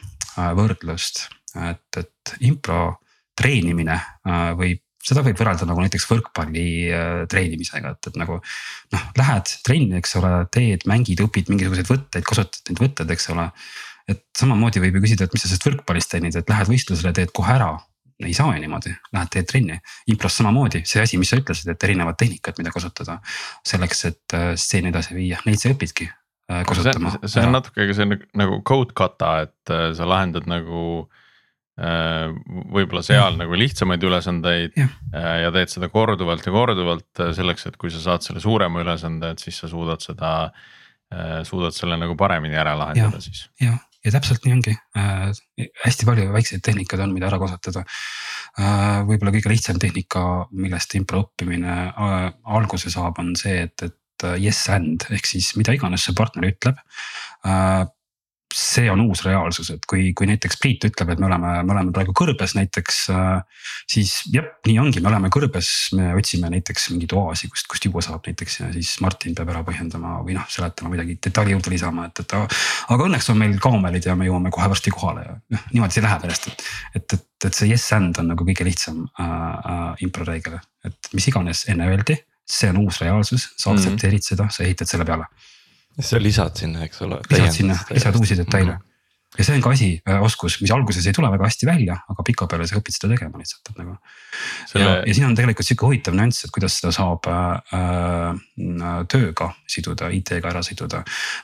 võrdlust et, et impro treenimine äh, võib seda võib võrrelda nagu näiteks võrkpalli äh, treenimisega, et, et nagu noh, lähed trenni, eks ole, teed, mängid, õpid mingisuguseid võtteid, kasutad neid võtteid, eks ole. et samamoodi võib ju küsida, et mis sa sellest võrkpallist teenid, et lähed võistlusele, teed kohe ära. ei saa ju niimoodi, lähed teed trenni. impros samamoodi, see asi, mis sa ütlesid, et erinevad tehnikad, mida kasutada selleks, et äh, stseeni edasi viia, neid sa õpidki äh, kasutama. see on natuke ka see nagu code kata, et äh, sa lahendad nagu võib-olla seal ja. nagu lihtsamaid ülesandeid ja. ja teed seda korduvalt ja korduvalt selleks, et kui sa saad selle suurema ülesande, et siis sa suudad seda, suudad selle nagu paremini ära lahendada ja. siis. jah, ja täpselt nii ongi äh,, hästi palju väikseid tehnikaid on, mida ära kasutada äh,. võib-olla kõige lihtsam tehnika, millest impro õppimine äh, alguse saab, on see, et, et äh, yes and ehk siis mida iganes see partner ütleb äh, see on uus reaalsus, et kui, kui näiteks Priit ütleb, et me oleme, me oleme praegu kõrbes näiteks. Äh, siis jah, nii ongi, me oleme kõrbes, me otsime näiteks mingeid oaasi, kust, kust juua saab näiteks ja siis Martin peab ära põhjendama või noh, seletama midagi detaili juurde lisama, et, et. aga õnneks on meil kaamelid ja me jõuame kohe varsti kohale ja noh, niimoodi see läheb järjest, et, et, et, et see yes and on nagu kõige lihtsam äh, äh, improreegel, et mis iganes enne öeldi, see on uus reaalsus, sa mhm. aktsepteerid mm -hmm. seda, sa ehitad selle peale sa lisad sinna, eks ole. lisad sinna, lisad uusi detaile mm. -hmm ja see on ka asi, äh, oskus, mis alguses ei tule väga hästi välja, aga pikapeale sa õpid seda tegema lihtsalt, et nagu. Selle... ja, ja siin on tegelikult sihuke huvitav nüanss, et kuidas seda saab äh, äh tööga siduda, IT-ga ära siduda.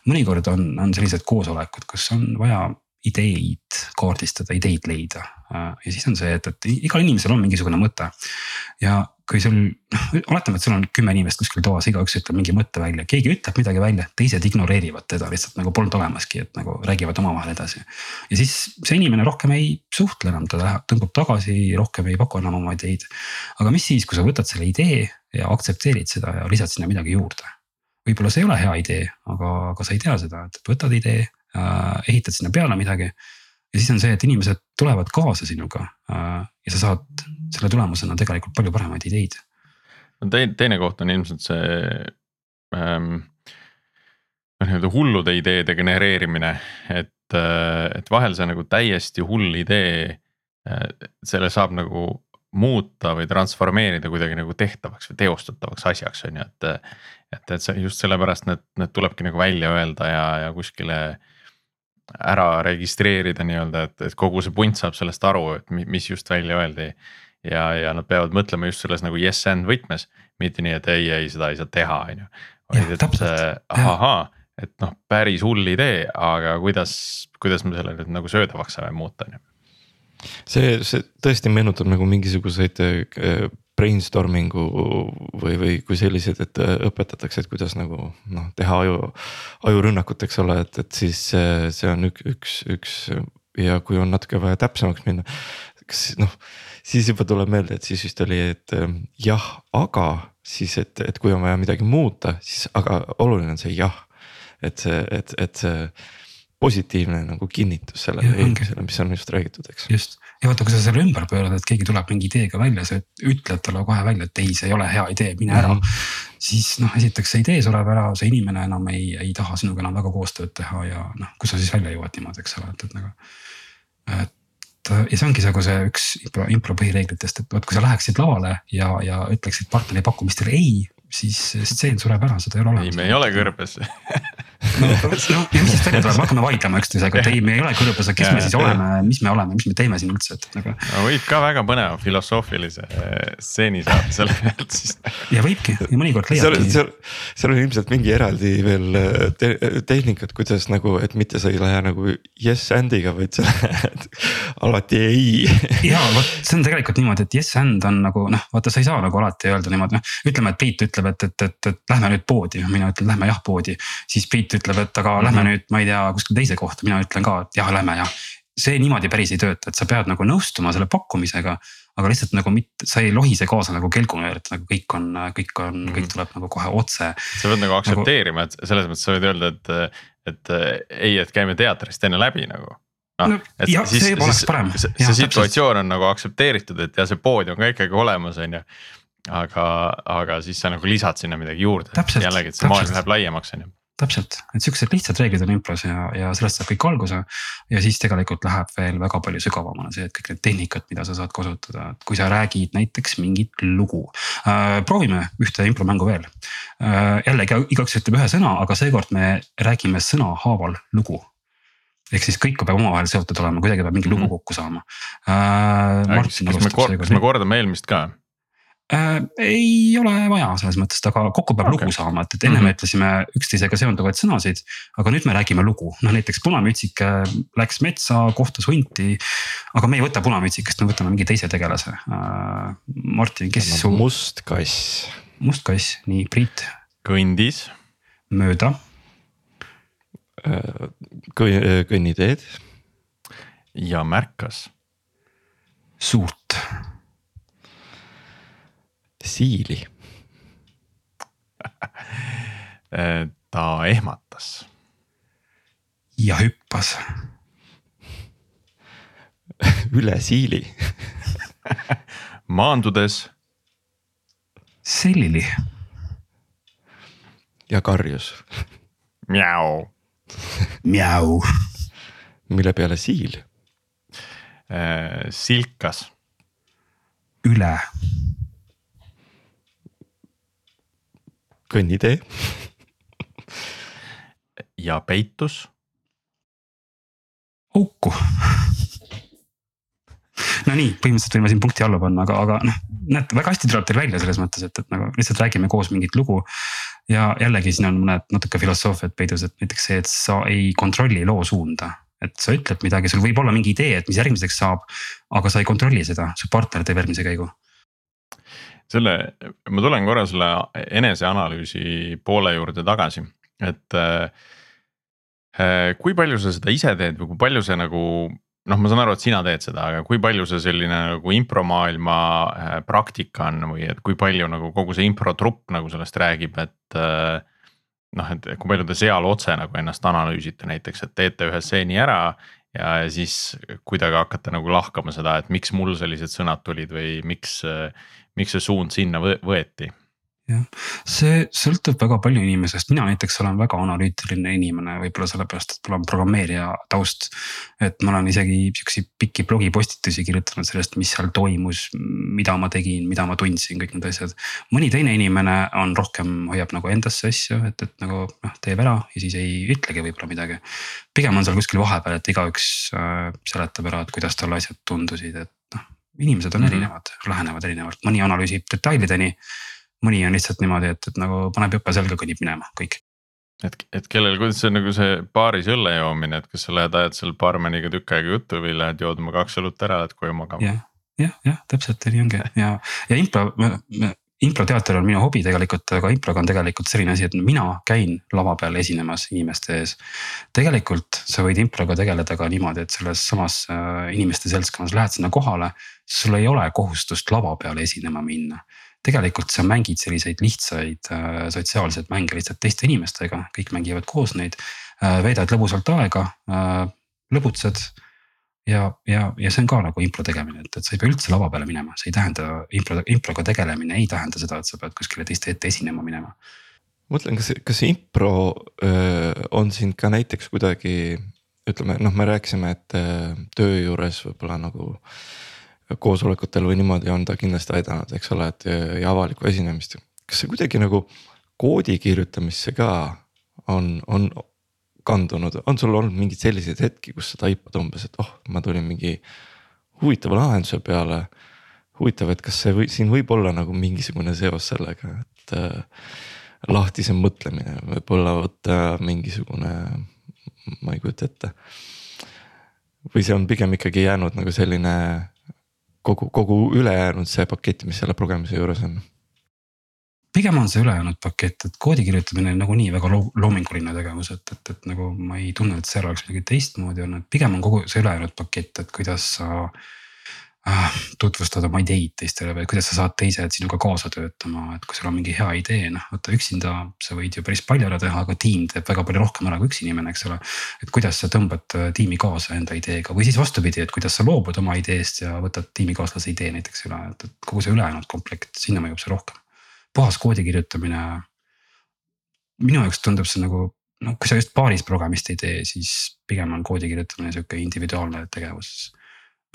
mõnikord on, on sellised koosolekud, kus on vaja ideid kaardistada, ideid leida. Ja siis on see, et, et igal inimesel on mingisugune mõte ja kui sul noh, oletame, et sul on kümme inimest kuskil toas, igaüks ütleb mingi mõtte välja, keegi ütleb midagi välja, teised ignoreerivad teda lihtsalt nagu polnud olemaski, et nagu räägivad omavahel edasi. ja siis see inimene rohkem ei suhtle enam, ta läheb, tõmbab tagasi, rohkem ei paku enam oma ideid. aga mis siis, kui sa võtad selle idee ja aktsepteerid seda ja lisad sinna midagi juurde. võib-olla see ei ole hea idee, aga, aga sa ei tea seda, et võtad idee ehitad sinna peale midagi ja siis on see, et inimesed tulevad kaasa sinuga äh, ja sa saad selle tulemusena tegelikult palju paremaid ideid. no teine, teine koht on ilmselt see ähm,. noh, nii-öelda hullude ideede genereerimine, et, äh, et vahel see nagu täiesti hull idee. Äh, selle saab nagu muuta või transformeerida kuidagi nagu tehtavaks või teostatavaks asjaks on ju, et. et, et just sellepärast need, need tulebki nagu välja öelda ja, ja kuskile ära registreerida nii-öelda, et, et kogu see punt saab sellest aru, et mis just välja öeldi. ja, ja nad peavad mõtlema just selles nagu yes and võtmes, mitte nii, et ei, ei seda ei saa teha, on ju. vaid et ahaa, et noh, päris hull idee, aga kuidas, kuidas me selle nüüd nagu söödavaks saame muuta, on ju see, see tõesti meenutab nagu mingisuguseid äh, brainstorming'u või, või kui sellised, et äh, õpetatakse, et kuidas nagu noh, teha aju, ajurünnakut, eks ole, et, et siis see, see on üks, üks, üks ja kui on natuke vaja täpsemaks minna. kas noh, siis juba tuleb meelde, et siis vist oli, et äh, jah, aga siis, et, et kui on vaja midagi muuta, siis aga oluline on see jah. et see, et, et see positiivne nagu kinnitus sellele eelmisele, mis on just räägitud, eks. just ja vaata, kui sa selle ümber pöörad, et keegi tuleb mingi ideega välja, sa ütled talle kohe välja, et ei, see ei ole hea idee, mine ära mm. -hmm. siis noh, esiteks see idee sureb ära, see inimene enam ei, ei taha sinuga enam väga koostööd teha ja noh, kus sa siis välja jõuad niimoodi, eks ole, et, et nagu. et ja see ongi nagu see üks impro, impro põhireeglitest, et vot kui sa läheksid lavale ja, ja ütleksid partneri pakkumistele ei, siis stseen sureb ära, seda ei ole olemas. ei, me ei ole kõrbes no, ja mis siis välja tuleb, me hakkame vaidlema üksteisega, et ei, me ei ole kõrbes, aga kes me siis oleme, mis me oleme, mis me teeme siin üldse, et nagu. võib ka väga põneva filosoofilise eh, stseeni saada selle pealt siis. ja võibki ja mõnikord leiabki. seal, seal on ilmselt mingi eraldi veel eh, te tehnikat, kuidas nagu, et mitte sa ei lähe nagu yes and'iga, vaid sa lähed alati ei. ja vot see on tegelikult niimoodi, et yes and on nagu noh, vaata, sa ei saa nagu alati öelda niimoodi, noh ütleme, et Priit ütleb, et, et, et, et lähme nüüd poodi, mina ütlen, lähme jah poodi. siis Priit ütleb, et aga mm -hmm. lähme mhm. nüüd, ma ei tea, kuskile teise kohta, mina ütlen ka, et jah, lähme jah. see niimoodi päris ei tööta, et sa pead nagu nõustuma selle pakkumisega. aga lihtsalt nagu mitte, sa ei lohise kaasa nagu kelgunöör, et nagu kõik on, kõik on mm, -hmm. kõik tuleb nagu kohe otse. sa pead nagu aktsepteerima nagu..., et selles mõttes sa võid öelda, et, et ei, et käime teatrist enne läbi nagu noh no,, et jah, siis, siis see, see situatsioon on nagu aktsepteeritud, et ja see pood on ka ikkagi olemas, on ju. aga, aga siis sa nagu lisad sinna midagi juurde, jällegi, et see maailm läheb laiemaks, on ju täpselt, et siuksed lihtsad reeglid on impros ja, ja sellest saab kõik alguse. ja siis tegelikult läheb veel väga palju sügavamale see, et kõik need tehnikad, mida sa saad kasutada, et kui sa räägid näiteks mingit lugu äh,. proovime ühte impromängu veel äh,. jällegi igaüks ütleb ühe sõna, aga seekord me räägime sõnahaaval lugu. ehk siis kõik peab omavahel seotud olema, kuidagi peab mingi lugu mhm. kokku saama äh,. kas, me, kas me kordame eelmist ka? Äh,. ei ole vaja selles mõttes, aga kokku peab okay. lugu saama, et, et enne mm -hmm. me ütlesime üksteisega seonduvaid sõnasid. aga nüüd me räägime lugu, noh näiteks punamütsike läks metsa, kohtas hunti. aga me ei võta punamütsikest, me võtame mingi teise tegelase äh,. Martin, kes su. must kass. must kass, nii Priit. kõndis. mööda äh, kõnniteed. ja märkas. suurt siili ta ehmatas. ja hüppas üle siili maandudes. selili. ja karjus. Mjau. Mjau. mille peale siil? silkas. üle kõnnitee ja peitus. auku no nii, põhimõtteliselt võime siin punkti alla panna, aga, aga noh, näete väga hästi tuleb teil välja selles mõttes, et, et nagu lihtsalt räägime koos mingit lugu. ja jällegi siin on mõned natuke filosoofiat peidus, et näiteks see, et sa ei kontrolli loo suunda. et sa ütled midagi, sul võib olla mingi idee, et mis järgmiseks saab, aga sa ei kontrolli seda, su partner teeb järgmise käigu selle, ma tulen korra selle eneseanalüüsi poole juurde tagasi, et äh, kui palju sa seda ise teed või kui palju see nagu noh, ma saan aru, et sina teed seda, aga kui palju see selline nagu impromaailma äh, praktika on või et kui palju nagu kogu see improtrupp nagu sellest räägib, et äh,. noh, et kui palju te seal otse nagu ennast analüüsite näiteks, et teete ühe stseeni ära ja siis kuidagi hakkate nagu lahkama seda, et miks mul sellised sõnad tulid või miks, miks see suund sinna võeti? Jah, see sõltub väga palju inimesest, mina näiteks olen väga analüütiline inimene, võib-olla sellepärast, et mul on programmeerija taust. et ma olen isegi siukseid pikki blogipostitusi kirjutanud sellest, mis seal toimus, mida ma tegin, mida ma tundsin, kõik need asjad. mõni teine inimene on rohkem, hoiab nagu endasse asju, et, et nagu noh, teeb ära ja siis ei ütlegi võib-olla midagi. pigem on seal kuskil vahepeal, et igaüks äh, seletab ära, et kuidas talle asjad tundusid, et noh inimesed on mm -hmm. erinevad, lähenevad erinevalt, mõni analüüsib detailideni. Mõni on lihtsalt niimoodi, et, et nagu paneb jope selga, kõnnib minema, kõik. et, et kellel, kuidas see nagu see baaris õlle joomine, et kas sa lähed ajad seal baarmeniga tükk aega juttu või lähed jood oma kaks õlut ära, lähed koju magama? jah, jah, jah, täpselt nii ongi ja, ja impro, improteater on minu hobi tegelikult, aga improga on tegelikult selline asi, et mina käin lava peal esinemas inimeste ees. tegelikult sa võid improga tegeleda ka niimoodi, et selles samas äh, inimeste seltskonnas lähed sinna kohale. sul ei ole kohustust lava peale esinema minna. Tegelikult sa mängid selliseid lihtsaid äh, sotsiaalseid mänge lihtsalt teiste inimestega, kõik mängivad koos neid. Äh, veedad lõbusalt aega, lõbutsed ja, ja, ja see on ka nagu impro tegemine, et, et sa ei pea üldse lava peale minema, see ei tähenda impro, improga tegelemine ei tähenda seda, et sa pead kuskile teiste ette esinema minema. mõtlen, kas, kas impro öö, on sind ka näiteks kuidagi ütleme, noh, me rääkisime, et öö, töö juures võib-olla nagu koosolekutel või niimoodi on ta kindlasti aidanud, eks ole, et ja avalikku esinemist. kas see kuidagi nagu koodi kirjutamisse ka on, on kandunud, on sul olnud mingeid selliseid hetki, kus sa taipad umbes, et oh, ma tulin mingi huvitava lahenduse peale. huvitav, et kas see või siin võib olla nagu mingisugune seos sellega, et äh, lahtisem mõtlemine, võib-olla võtta mingisugune, ma ei kujuta ette. või see on pigem ikkagi jäänud nagu selline kogu, kogu ülejäänud see pakett, mis selle progemise juures on? Pigem on see ülejäänud pakett, et koodi kirjutamine on nagunii väga loominguline tegevus, et, et, et nagu ma ei tunne, et seal oleks midagi teistmoodi olnud, pigem on kogu see ülejäänud pakett, et kuidas sa äh, tutvustad oma ideid teistele või kuidas sa saad teised sinuga kaasa töötama, et kui sul on mingi hea idee, noh vaata üksinda sa võid ju päris palju ära teha, aga tiim teeb väga palju rohkem ära kui üks inimene, eks ole. et kuidas sa tõmbad äh, tiimi kaasa enda ideega või siis vastupidi, et kuidas sa loobud oma ideest ja võtad tiimikaaslase idee näiteks üle, et kogu see ülejäänud komplekt, sinna mõjub see rohkem puhas koodi kirjutamine. minu jaoks tundub see nagu noh, kui sa just paaris programmist ei tee, siis pigem on koodi kirjutamine sihuke individuaalne tegevus.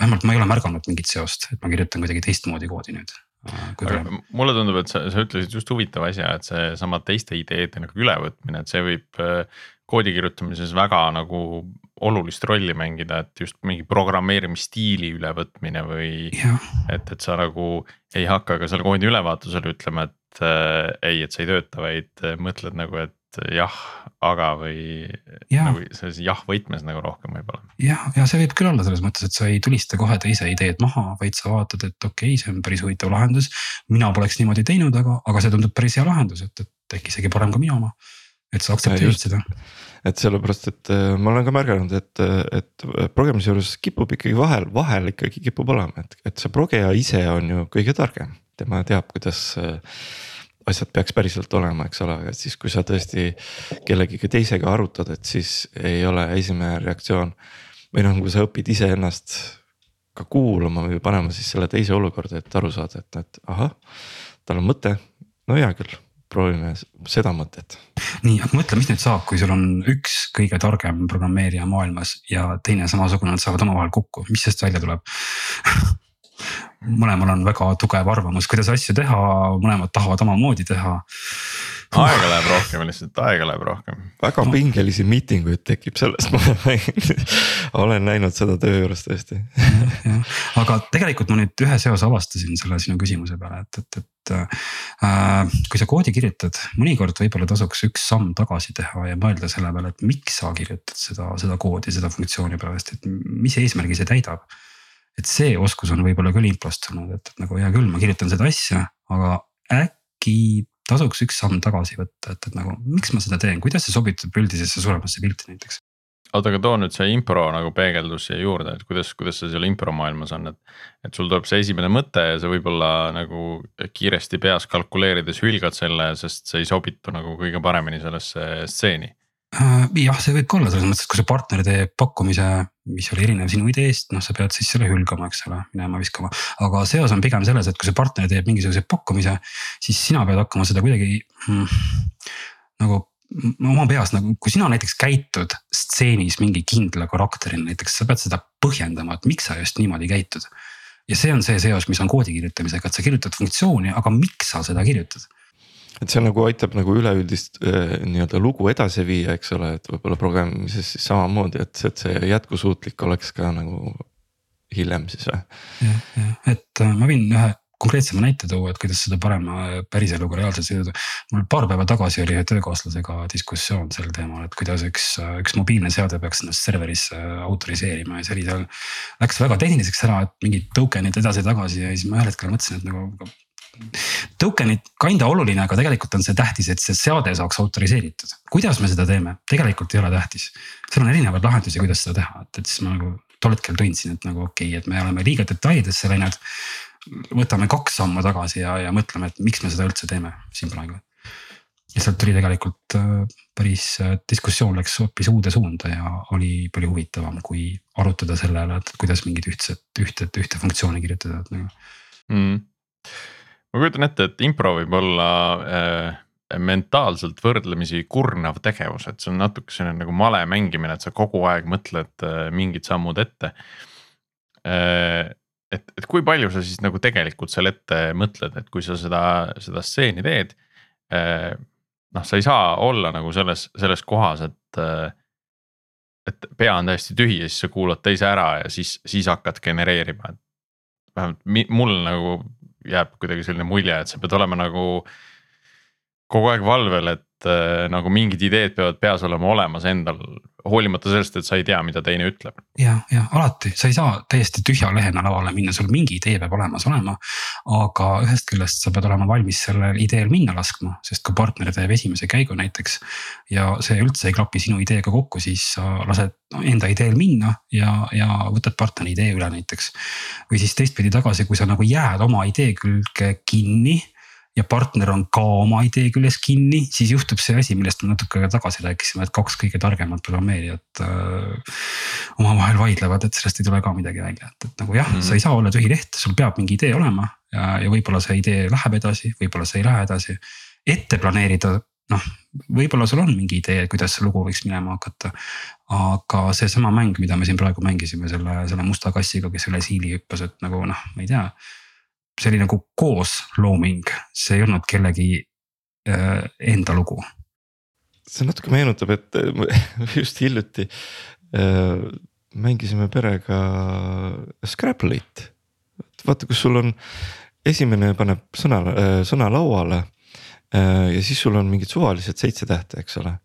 Vähemalt ma ei ole märganud mingit seost, et ma kirjutan kuidagi teistmoodi koodi nüüd mulle tundub, et sa, sa ütlesid just huvitava asja, et seesama teiste ideede nagu ülevõtmine, et see võib äh, koodi kirjutamises väga nagu olulist rolli mängida, et just mingi programmeerimisstiili ülevõtmine või. et, et sa nagu ei hakka ka seal koodi ülevaatusel ütlema, et äh, ei, et see ei tööta, vaid mõtled nagu, et jah, aga või ja. nagu selles jah võtmes nagu rohkem võib-olla. jah, ja see võib küll olla selles mõttes, et sa ei tulista kohe teise ideed maha, vaid sa vaatad, et okei okay,, see on päris huvitav lahendus. mina poleks niimoodi teinud, aga, aga see tundub päris hea lahendus, et, et äkki isegi parem kui minu oma. et sa aktsepteerid seda. et sellepärast, et äh, ma olen ka märganud, et, et progemise juures kipub ikkagi vahel, vahel ikkagi kipub olema, et, et see progeja ise on ju kõige targem, tema teab, kuidas äh, asjad peaks päriselt olema, eks ole, et siis, kui sa tõesti kellegagi teisega arutad, et siis ei ole esimene reaktsioon. või noh, kui sa õpid iseennast ka kuulama või panema siis selle teise olukorda, et aru saada, et, et ahah, tal on mõte, no hea küll proovime seda mõtet. nii, aga mõtle, mis nüüd saab, kui sul on üks kõige targem programmeerija maailmas ja teine samasugune, nad saavad omavahel kokku, mis sellest välja tuleb mõlemal on väga tugev arvamus, kuidas asju teha, mõlemad tahavad omamoodi teha. aega läheb rohkem lihtsalt, aega läheb rohkem. väga no. pingelisi miitinguid tekib sellest, ma olen näinud seda töö juures tõesti. aga tegelikult ma nüüd ühe seose avastasin selle sinu küsimuse peale, et, et, et äh, kui sa koodi kirjutad, mõnikord võib-olla tasuks üks samm tagasi teha ja mõelda selle peale, et miks sa kirjutad seda, seda koodi, seda funktsiooni pärast, et mis eesmärgi see täidab et see oskus on võib-olla küll et, et nagu hea küll, ma kirjutan seda asja, aga äkki tasuks üks samm tagasi võtta, et, et nagu miks ma seda teen, kuidas see sobitub üldisesse suuremasse pilti näiteks? oota, aga too nüüd see impro nagu peegeldus siia juurde, et kuidas, kuidas see seal impro maailmas on, et. et sul tuleb see esimene mõte ja sa võib-olla nagu kiiresti peas kalkuleerides hülgad selle, sest see ei sobitu nagu kõige paremini sellesse stseeni Äh, jah, see võib ka olla selles mõttes, et kui su partner teeb pakkumise, mis oli erinev sinu ideest, noh, sa pead siis selle hülgama, eks ole, minema viskama. aga seos on pigem selles, et kui su partner teeb mingisuguse pakkumise, siis sina pead hakkama seda kuidagi mm, nagu oma peas nagu, kui sina näiteks käitud stseenis mingi kindla karakterina näiteks, sa pead seda põhjendama, et miks sa just niimoodi käitud. ja see on see seos, mis on koodi kirjutamisega, et sa kirjutad funktsiooni, aga miks sa seda kirjutad et see nagu aitab nagu üleüldist äh, nii-öelda lugu edasi viia, eks ole, et võib-olla programmimises siis samamoodi, et, et see jätkusuutlik oleks ka nagu hiljem siis või? jah, jah, et äh, ma võin ühe konkreetsema näite tuua, et kuidas seda parema päriseluga reaalselt siduda. mul paar päeva tagasi oli ühe töökaaslasega diskussioon sel teemal, et kuidas üks, üks mobiilne seade peaks ennast serverisse autoriseerima ja see oli seal. Läks väga tehniliseks ära, et mingid token'id edasi-tagasi ja siis ma ühel hetkel mõtlesin, et nagu Token'id kinda oluline, aga tegelikult on see tähtis, et see seade saaks autoriseeritud. kuidas me seda teeme, tegelikult ei ole tähtis. seal on erinevaid lahendusi, kuidas seda teha, et, et siis ma nagu tol hetkel tundsin, et nagu okei okay,, et me oleme liiga detailidesse läinud. võtame kaks sammu tagasi ja, ja mõtleme, et miks me seda üldse teeme siin praegu. ja sealt tuli tegelikult äh, päris äh, diskussioon läks hoopis uude suunda ja oli palju huvitavam, kui arutada selle üle, et kuidas mingit ühtset, ühte, ühte funktsiooni kirjutada, et nagu mm ma kujutan ette, et impro võib olla äh, mentaalselt võrdlemisi kurnav tegevus, et see on natuke selline nagu male mängimine, et sa kogu aeg mõtled äh, mingid sammud ette äh,. et, et kui palju sa siis nagu tegelikult seal ette mõtled, et kui sa seda, seda stseeni teed äh,. noh, sa ei saa olla nagu selles, selles kohas, et äh, et pea on täiesti tühi ja siis sa kuulad teise ära ja siis, siis hakkad genereerima, et vähemalt mul nagu jääb kuidagi selline mulje, et sa pead olema nagu kogu aeg valvel, et äh, nagu mingid ideed peavad peas olema olemas endal, hoolimata sellest, et sa ei tea, mida teine ütleb. ja, ja alati, sa ei saa täiesti tühja lehena lavale minna, sul mingi idee peab olemas olema. aga ühest küljest sa pead olema valmis sellel ideel minna laskma, sest kui partner teeb esimese käigu näiteks. ja see üldse ei klapi sinu ideega kokku, siis sa lased enda ideel minna ja, ja võtad partneri idee üle näiteks. või siis teistpidi tagasi, kui sa nagu jääd oma idee külge kinni ja partner on ka oma idee küljes kinni, siis juhtub see asi, millest me natuke tagasi rääkisime, et kaks kõige targemat programmeerijat äh, omavahel vaidlevad, et sellest ei tule ka midagi välja, et, et nagu jah mm, -hmm. sa ei saa olla tühi leht, sul peab mingi idee olema ja, ja võib-olla see idee läheb edasi, võib-olla see ei lähe edasi. ette planeerida, noh, võib-olla sul on mingi idee, kuidas see lugu võiks minema hakata. aga seesama mäng, mida me siin praegu mängisime selle, selle musta kassiga, kes üle siili hüppas, et nagu noh, ma ei tea selline nagu kooslooming, see ei olnud kellegi äh, enda lugu. see natuke meenutab, et just hiljuti mängisime perega Scrabble'it. vaata, kus sul on, esimene paneb sõna, sõna lauale ja siis sul on mingid suvalised seitse tähte, eks ole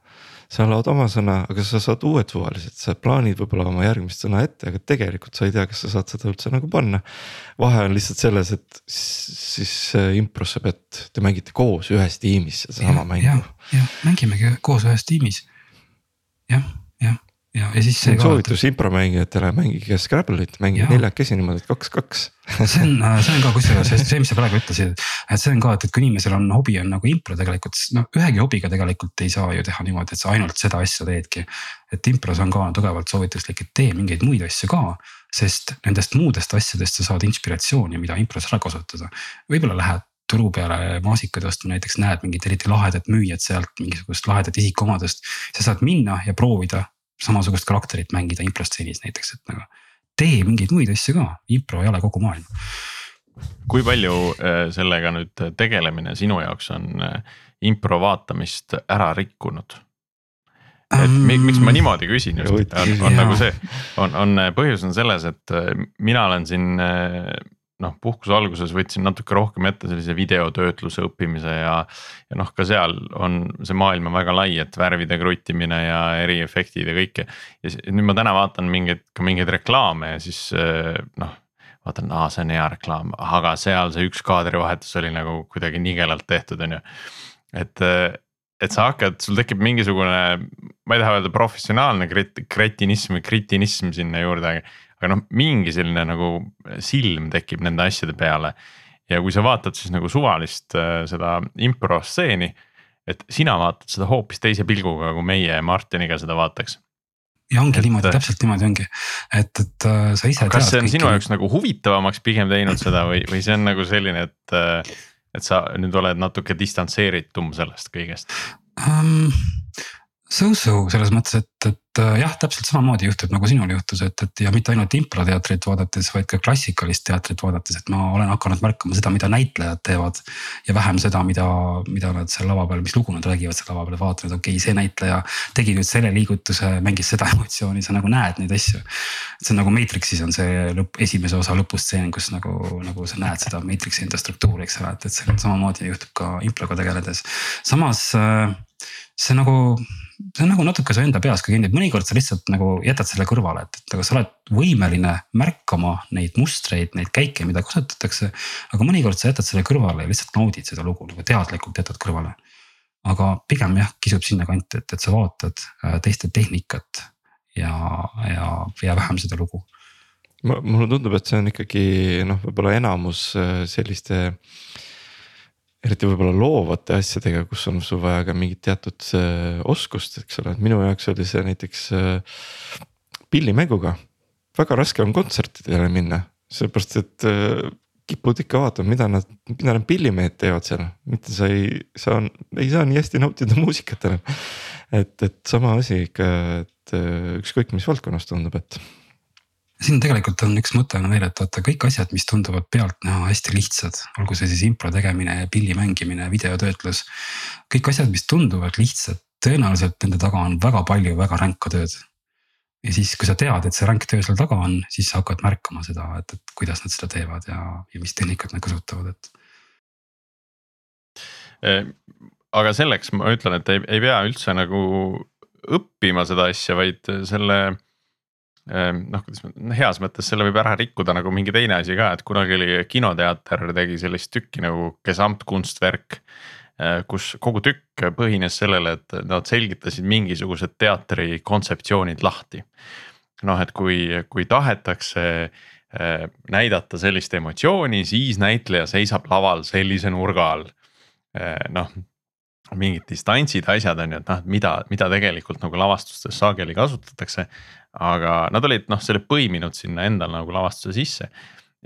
sa laod oma sõna, aga sa saad uued suvalised, sa plaanid võib-olla oma järgmist sõna ette, aga tegelikult sa ei tea, kas sa saad seda üldse nagu panna. vahe on lihtsalt selles, et siis improsse pead, te mängite koos ühes tiimis sedasama mängu. jah, mängimegi koos ühes tiimis. jah, jah ja, ja siis. soovitus et... impromängijatele, mängige Scrabble'it, mängige neljakesi niimoodi, et kaks-kaks see on, see on ka kusjuures see, mis sa praegu ütlesid, et see on ka, et, et kui inimesel on hobi on nagu impro tegelikult, no ühegi hobiga tegelikult ei saa ju teha niimoodi, et sa ainult seda asja teedki. et impros on ka tugevalt soovituslik, et tee mingeid muid asju ka, sest nendest muudest asjadest sa saad inspiratsiooni, mida impros ära kasutada. võib-olla lähed turu peale maasikaid ostma, näiteks näed mingit eriti lahedat müüjat sealt mingisugust lahedat isikuomadust. sa saad minna ja proovida samasugust karakterit mängida improstseenis näiteks, et nagu tee mingeid muid asju ka, impro ei ole kogu maailm. kui palju äh, sellega nüüd tegelemine sinu jaoks on äh, impro vaatamist ära rikkunud? et miks ma niimoodi küsin just, on, on nagu see, on, on põhjus on selles, et äh, mina olen siin noh, puhkuse alguses võtsin natuke rohkem ette sellise videotöötluse õppimise ja. ja noh, ka seal on see maailm on väga lai, et värvide kruttimine ja eriefektid ja kõike. ja nüüd ma täna vaatan mingeid, ka mingeid reklaame ja siis eh, noh. vaatan, aa, see on hea reklaam, aga seal see üks kaadrivahetus oli nagu kuidagi nigelalt tehtud, on ju. et, eh, et sa hakkad, sul tekib mingisugune, ma ei taha öelda professionaalne kretinism või kritinism sinna juurde aga noh, mingi selline nagu silm tekib nende asjade peale. ja kui sa vaatad siis nagu suvalist äh, seda impro stseeni, et sina vaatad seda hoopis teise pilguga, kui meie Martiniga seda vaataks ja ongi et, niimoodi, täpselt niimoodi ongi, et, et äh, sa ise. kas see on kõiki... sinu jaoks nagu huvitavamaks pigem teinud seda või, või see on nagu selline, et, äh, et sa nüüd oled natuke distantseeritum sellest kõigest um,? So-so selles mõttes, et, et äh, jah, täpselt samamoodi juhtub nagu sinul juhtus, et, et ja mitte ainult improteatrit vaadates, vaid ka klassikalist teatrit vaadates, et ma olen hakanud märkama seda, mida näitlejad teevad. ja vähem seda, mida, mida nad seal lava peal, mis lugu nad räägivad seal lava peal, vaatavad, okei okay,, see näitleja tegi nüüd selle liigutuse, mängis seda emotsiooni, sa nagu näed neid asju. see on nagu Matrixis on see lõpp, esimese osa lõpustseen, kus nagu, nagu sa näed seda Matrixi enda struktuuri, eks ole, et, et see samamoodi juhtub ka improga tegeledes. samas äh, see nagu see on nagu natuke su enda peas ka kinni, et mõnikord sa lihtsalt nagu jätad selle kõrvale, et, et aga sa oled võimeline märkama neid mustreid, neid käike, mida kasutatakse. aga mõnikord sa jätad selle kõrvale ja lihtsalt naudid seda lugu nagu teadlikult jätad kõrvale. aga pigem jah, kisub sinnakanti, et, et sa vaatad äh, teiste tehnikat ja, ja, ja vähem seda lugu mulle tundub, et see on ikkagi noh, võib-olla enamus äh, selliste äh, eriti võib-olla loovate asjadega, kus on sul vaja ka mingit teatud äh, oskust, eks ole, et minu jaoks oli see näiteks äh, pillimänguga. väga raske on kontsertidele minna, sellepärast et äh, kipud ikka vaatama, mida nad, mida need pillimehed teevad seal, mitte sa ei saa, ei saa nii hästi nautida muusikat enam. et, et sama asi ikka, et ükskõik mis valdkonnas tundub, et siin tegelikult on üks mõte on veel, et vaata kõik asjad, mis tunduvad pealtnäha hästi lihtsad, olgu see siis impro tegemine, pilli mängimine, videotöötlus. kõik asjad, mis tunduvad lihtsad, tõenäoliselt nende taga on väga palju väga ränka tööd. ja siis, kui sa tead, et see ränk töö seal taga on, siis sa hakkad märkama seda, et, et kuidas nad seda teevad ja, ja mis tehnikat nad kasutavad, et. aga selleks ma ütlen, et ei, ei pea üldse nagu õppima seda asja, vaid selle noh, kuidas ma, heas mõttes selle võib ära rikkuda nagu mingi teine asi ka, et kunagi oli kinoteater tegi sellist tükki nagu Gesamtkunstwerk. Eh, kus kogu tükk põhines sellele, et nad selgitasid mingisugused teatri kontseptsioonid lahti. noh, et kui, kui tahetakse eh, näidata sellist emotsiooni, siis näitleja seisab laval sellise nurga all. Eh, noh, mingid distantsid, asjad on ju, et noh, mida, mida tegelikult nagu lavastustes sageli kasutatakse aga nad olid noh, selle põiminud sinna endale nagu lavastuse sisse.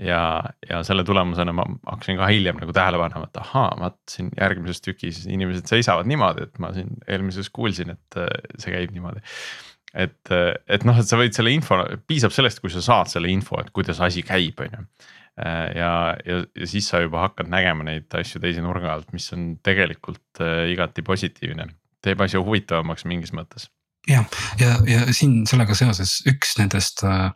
ja, ja selle tulemusena ma hakkasin ka hiljem nagu tähele panema, et ahaa, vaat siin järgmises tükis inimesed seisavad niimoodi, et ma siin eelmises kuulsin, et äh, see käib niimoodi et, äh, et noh, et sa võid selle info, piisab sellest, kui sa saad selle info, et kuidas asi käib, on ju. Äh, ja, ja, ja siis sa juba hakkad nägema neid asju teise nurga alt, mis on tegelikult igati positiivne, teeb asja huvitavamaks mingis mõttes jah, ja, ja, ja siin sellega seoses üks nendest äh,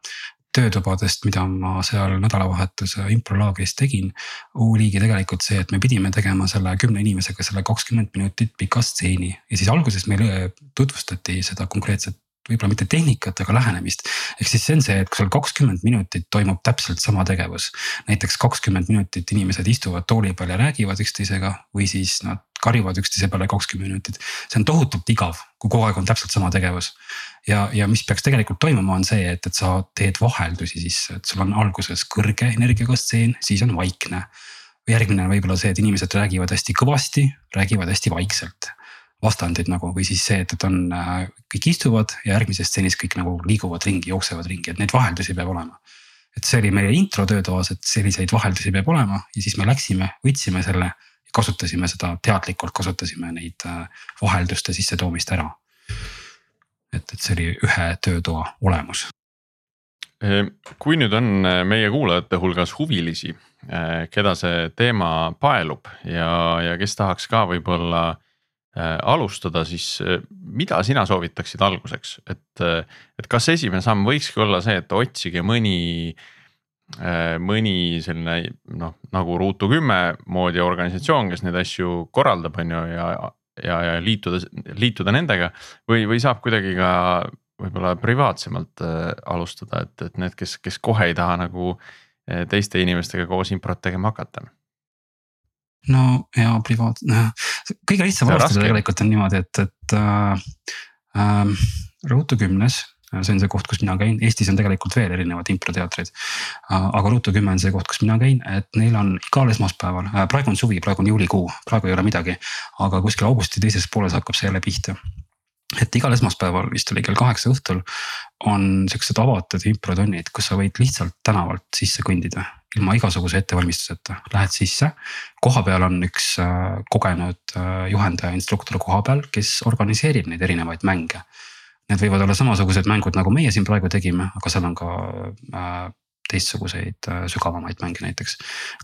töötubadest, mida ma seal nädalavahetuse improlaagris tegin. oligi tegelikult see, et me pidime tegema selle kümne inimesega selle kakskümmend minutit pika stseeni ja siis alguses meile tutvustati seda konkreetset võib-olla mitte tehnikat, aga lähenemist. ehk siis see on see, et kui sul kakskümmend minutit toimub täpselt sama tegevus. näiteks kakskümmend minutit inimesed istuvad tooli peal ja räägivad üksteisega või siis nad karjuvad üksteise peale kakskümmend minutit. see on tohutult igav, kui kogu aeg on täpselt sama tegevus. ja, ja mis peaks tegelikult toimuma, on see, et, et sa teed vaheldusi sisse, et sul on alguses kõrge energiaga stseen, siis on vaikne. järgmine on võib-olla see, et inimesed räägivad hästi kõvasti, räägivad hästi vaikselt vastandid nagu või siis see, et, et on, äh, kõik istuvad ja järgmises stseenis kõik nagu liiguvad ringi, jooksevad ringi, et neid vaheldusi peab olema. et see oli meie intro töötoas, et selliseid vaheldusi peab olema ja siis me läksime, võtsime selle, kasutasime seda teadlikult, kasutasime neid äh, vahelduste sissetoomist ära. et, et see oli ühe töötoa olemus. Ehm, kui nüüd on äh, meie kuulajate hulgas huvilisi, keda see teema paelub ja, ja kes tahaks ka võib-olla alustada, siis äh, mida sina soovitaksid alguseks, et, äh, et kas esimene samm võikski olla see, et otsige mõni, mõni selline noh, nagu Ruutu kümme moodi organisatsioon, kes neid asju korraldab, on ju, ja, ja, ja liituda, liituda nendega või, või saab kuidagi ka võib-olla privaatsemalt alustada, et, et need, kes, kes kohe ei taha nagu teiste inimestega koos improt tegema hakata no ja privaat, noh kõige lihtsam alustada tegelikult on niimoodi, et, et äh, äh, Ruutu kümnes see on see koht, kus mina käin, Eestis on tegelikult veel erinevad improteatrid. Äh, aga Ruutu kümme on see koht, kus mina käin, et neil on igal esmaspäeval, äh, praegu on suvi, praegu on juulikuu, praegu ei ole midagi. aga kuskil augusti teises pooles hakkab see jälle pihta et igal esmaspäeval vist oli kell kaheksa õhtul on siuksed avatud improtonnid, kus sa võid lihtsalt tänavalt sisse kõndida ilma igasuguse ettevalmistuseta, lähed sisse. kohapeal on üks äh, kogenud äh, juhendaja, instruktor kohapeal, kes organiseerib neid erinevaid mänge. Need võivad olla samasugused mängud, nagu meie siin praegu tegime, aga seal on ka äh, teistsuguseid sügavamaid mänge näiteks.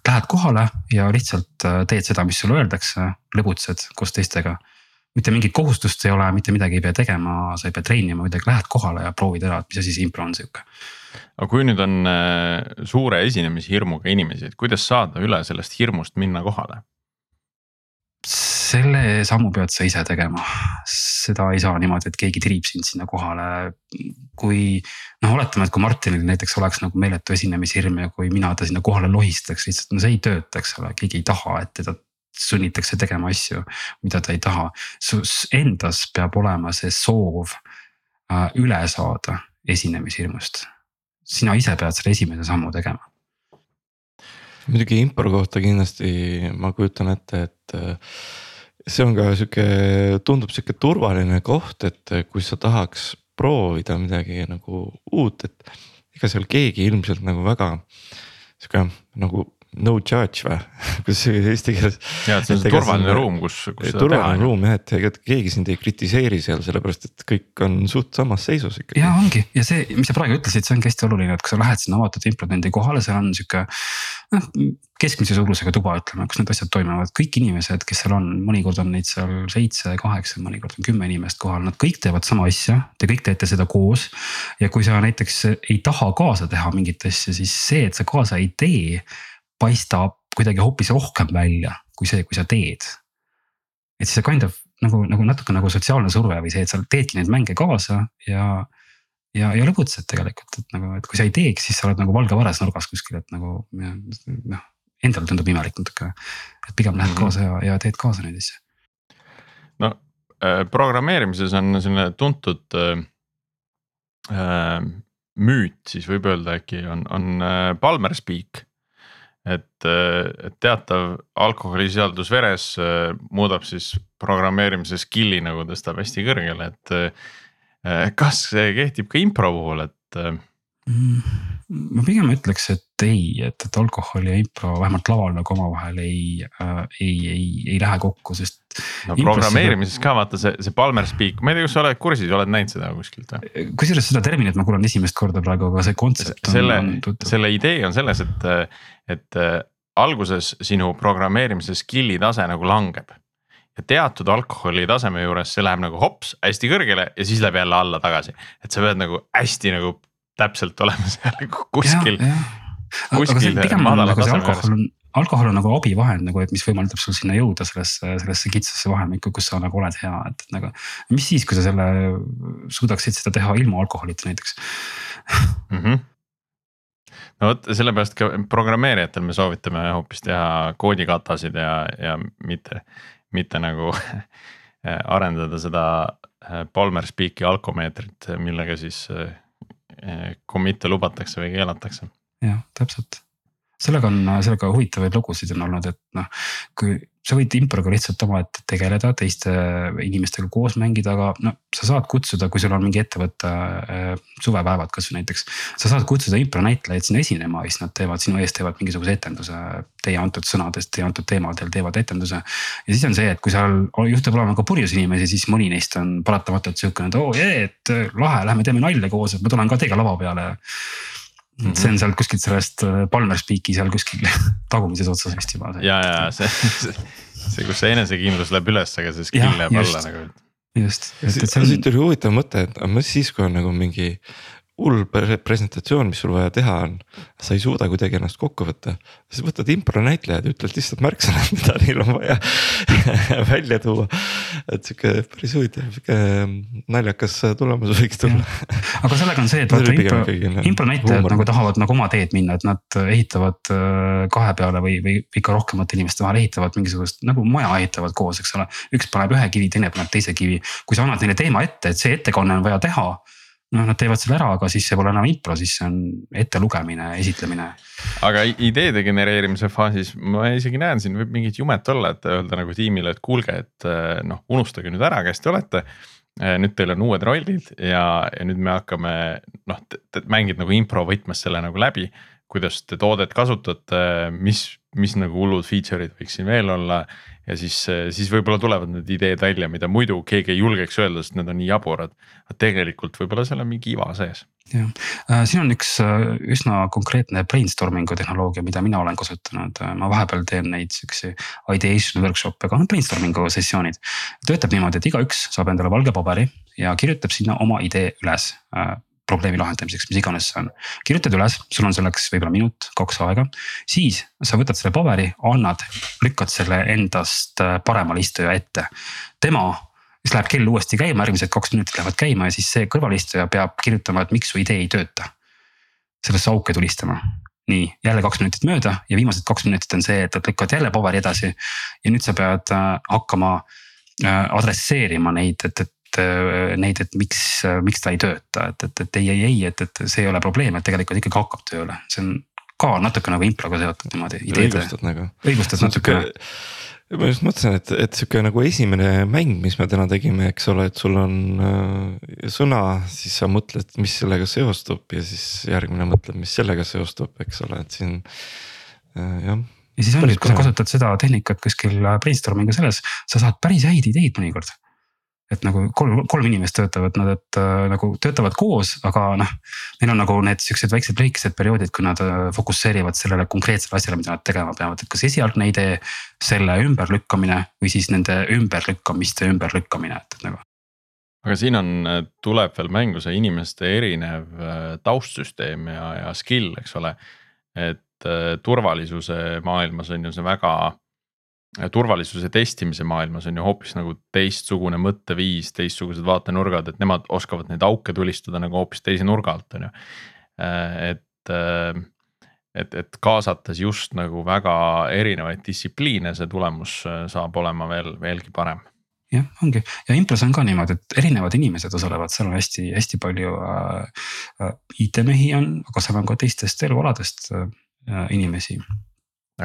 Lähed kohale ja lihtsalt teed seda, mis sulle öeldakse, lõbutsed koos teistega mitte mingit kohustust ei ole, mitte midagi ei pea tegema, sa ei pea treenima midagi, lähed kohale ja proovid ära, et mis asi see impro on sihuke. aga kui nüüd on äh, suure esinemishirmuga inimesi, et kuidas saada üle sellest hirmust minna kohale? selle sammu pead sa ise tegema, seda ei saa niimoodi, et keegi tirib sind sinna kohale. kui noh, oletame, et kui Martinil näiteks oleks nagu meeletu esinemishirm ja kui mina ta sinna kohale lohistaks lihtsalt, no see ei tööta, eks ole, keegi ei taha, et teda sunnitakse tegema asju, mida ta ei taha. sus endas peab olema see soov äh, üle saada esinemishirmust. sina ise pead selle esimese sammu tegema. muidugi impro kohta kindlasti ma kujutan ette, et äh, see on ka sihuke, tundub sihuke turvaline koht, et kui sa tahaks proovida midagi nagu uut, et ega seal keegi ilmselt nagu väga sihuke nagu no judge või kuidas see eesti keeles. ja, et see on turvaline ruum, kus, kus seda turvaline ruum jah, et ega keegi sind ei kritiseeri seal, sellepärast et kõik on suht samas seisus ikkagi. ja ongi ja see, mis sa praegu ütlesid, see ongi hästi oluline, et kui sa lähed sinna avatud implemendi kohale, seal on sihuke. noh, keskmise suurusega tuba, ütleme, kus need asjad toimuvad, kõik inimesed, kes seal on, mõnikord on neid seal seitse, kaheksa, mõnikord on kümme inimest kohal, nad kõik teevad sama asja, te kõik teete seda koos. ja kui sa näiteks ei taha kaasa teha mingit asja, siis see, et sa kaasa ei tee paistab kuidagi hoopis rohkem välja kui see, kui sa teed. et siis see kind of nagu, nagu natuke nagu sotsiaalne surve või see, et sa teedki neid mänge kaasa ja. ja, ja lõbutsed tegelikult, et nagu, et kui sa ei teeks, siis sa oled nagu valge vares nurgas kuskil, et nagu noh. Endale tundub imelik natuke, et pigem lähed -hmm. kaasa ja, ja teed kaasa neid asju. no äh, programmeerimises on selline tuntud äh, äh müüt, siis võib öelda äkki on, on äh, Palmer Speak et, et teatav alkoholisisaldus veres äh, muudab siis programmeerimise skill'i nagu tõstab hästi kõrgele, et. Äh, kas see kehtib ka impro puhul, et? Mm, ma pigem ütleks, et ei, et, et alkohol ja impro vähemalt laval nagu omavahel ei äh,, ei, ei, ei lähe kokku, sest. no programmeerimises ka vaata see, see Palmer Speak, ma ei tea, kas sa oled kursis, oled näinud seda kuskilt või? kusjuures seda terminit ma kuulen esimest korda praegu, aga see kontsept. selle, selle idee on selles, et et äh, alguses sinu programmeerimise skill'i tase nagu langeb. ja teatud alkoholi taseme juures see läheb nagu hops hästi kõrgele ja siis läheb jälle alla tagasi. et sa pead nagu hästi nagu täpselt olema seal kuskil. kuskil madala taseme juures alkohol on nagu abivahend nagu, et mis võimaldab sul sinna jõuda sellesse, sellesse kitsasse vahemikku, kus sa nagu oled hea, et nagu. mis siis, kui sa selle suudaksid seda teha ilma alkoholita näiteks mm. -hmm. no vot, sellepärast ka programmeerijatel me soovitame hoopis teha koodikatasid ja, ja mitte, mitte nagu arendada seda Palmer Speak'i alkomeetrit, millega siis commit'e lubatakse või keelatakse. jah, täpselt sellega on, sellega huvitavaid lugusid on olnud, et noh, kui sa võid improga lihtsalt omaette tegeleda, teiste inimestega koos mängida, aga no sa saad kutsuda, kui sul on mingi ettevõtte äh, suvepäevad kasvõi näiteks. sa saad kutsuda impro näitlejaid sinna esinema siis nad teevad sinu eest teevad mingisuguse etenduse teie antud sõnadest, teie antud teemadel teevad etenduse. ja siis on see, et kui seal juhtub olema ka purjus inimesi, siis mõni neist on paratamatult sihukene, et oo jee, et lahe, lähme teeme nalja koos, et ma tulen ka teiega lava peale Mm -hmm. see on sealt kuskilt sellest äh, Palmer Speak'i seal kuskil tagumises otsas vist juba. ja, ja see, see, see, kus see enesekindlus läheb üles, aga see skill läheb alla nagu. just, et, et see on. siit tuli huvitav mõte, et mis siis, kui on nagu mingi hull presentatsioon, mis sul vaja teha on. sa ei suuda kuidagi ennast kokku võtta, siis võtad impro näitlejad, ütled lihtsalt märksõnad, mida neil on vaja välja tuua. et sihuke päris huvitav, sihuke naljakas tulemus võiks tulla. aga sellega on see, et vaata impro, impro näitlejad nagu tahavad nagu oma teed minna, et nad ehitavad äh, kahe peale või, või ikka rohkemate inimeste vahel ehitavad mingisugust nagu maja ehitavad koos, eks ole. üks paneb ühe kivi, teine paneb teise kivi, kui sa annad neile teema ette, et see ettekanne on vaja teha noh, nad teevad selle ära, aga siis see pole enam impro, siis see on ettelugemine, esitlemine. aga ideede genereerimise faasis ma isegi näen, siin võib mingit jumet olla, et öelda nagu tiimile, et kuulge, et eh, noh, unustage nüüd ära, kes te olete. Eh, nüüd teil on uued rollid ja, ja nüüd me hakkame noh, mängid nagu impro võtmes selle nagu läbi. Kuidas te toodet kasutate, mis, mis nagu hullud feature'id võiks siin veel olla ja siis, siis võib-olla tulevad need ideed välja, mida muidu keegi ei julgeks öelda, sest need on nii jaburad. aga tegelikult võib-olla seal on mingi iva sees. jah, äh, siin on üks äh, üsna konkreetne brainstorming'u tehnoloogia, mida mina olen kasutanud, äh, ma vahepeal teen neid siukse ideation workshop'e, aga noh brainstorming'u sessioonid. töötab niimoodi, et igaüks saab endale valge paberi ja kirjutab sinna oma idee üles probleemi lahendamiseks, mis iganes see on. kirjutad üles, sul on selleks võib-olla minut, kaks aega, siis sa võtad selle paberi, annad, lükkad selle endast äh, paremale istuja ette. tema, siis läheb kell uuesti käima, järgmised kaks minutit lähevad käima ja siis see kõrvalistuja peab kirjutama, et miks su idee ei tööta. sellesse auke tulistama nii jälle kaks minutit mööda ja viimased kaks minutit on see, et, et lükkad jälle paberi edasi. ja nüüd sa pead äh, hakkama äh, adresseerima neid, et, et neid, et miks, miks ta ei tööta, et, et, et ei, ei, ei, et, et see ei ole probleem, et tegelikult ikkagi hakkab tööle, see on ka natuke nagu improga seotud niimoodi. õigustad nagu. õigustad natuke ma just mõtlesin, et, et sihuke nagu esimene mäng, mis me täna tegime, eks ole, et sul on äh, sõna, siis sa mõtled, mis sellega seostub ja siis järgmine mõtled, mis sellega seostub, eks ole, et siin äh, jah. ja siis ongi, kui sa kasutad seda tehnikat kuskil brainstorming'u selles, sa saad päris häid ideid mõnikord et nagu kolm, kolm inimest töötavad nad, et äh, nagu töötavad koos, aga noh. Neil on nagu need siuksed väiksed lühikesed perioodid, kui nad äh, fokusseerivad sellele konkreetsele asjale, mida nad tegema peavad, et kas esialgne idee. selle ümberlükkamine või siis nende ümberlükkamiste ümberlükkamine, et nagu. aga siin on, äh, tuleb veel mängu see inimeste erinev taustsüsteem ja, ja skill, eks ole. et turvalisuse maailmas on ju see väga turvalisuse testimise maailmas on ju hoopis nagu teistsugune mõtteviis, teistsugused vaatenurgad, et nemad oskavad neid auke tulistada nagu hoopis teise nurga alt, on ju. et, et, et kaasates just nagu väga erinevaid distsipliine, see tulemus saab olema veel, veelgi parem. Jah, ongi. Ja impros on ka niimoodi, et erinevad inimesed osalevad, seal on hästi-hästi palju äh, äh IT-mehi on, aga seal on ka teistest elualadest äh, inimesi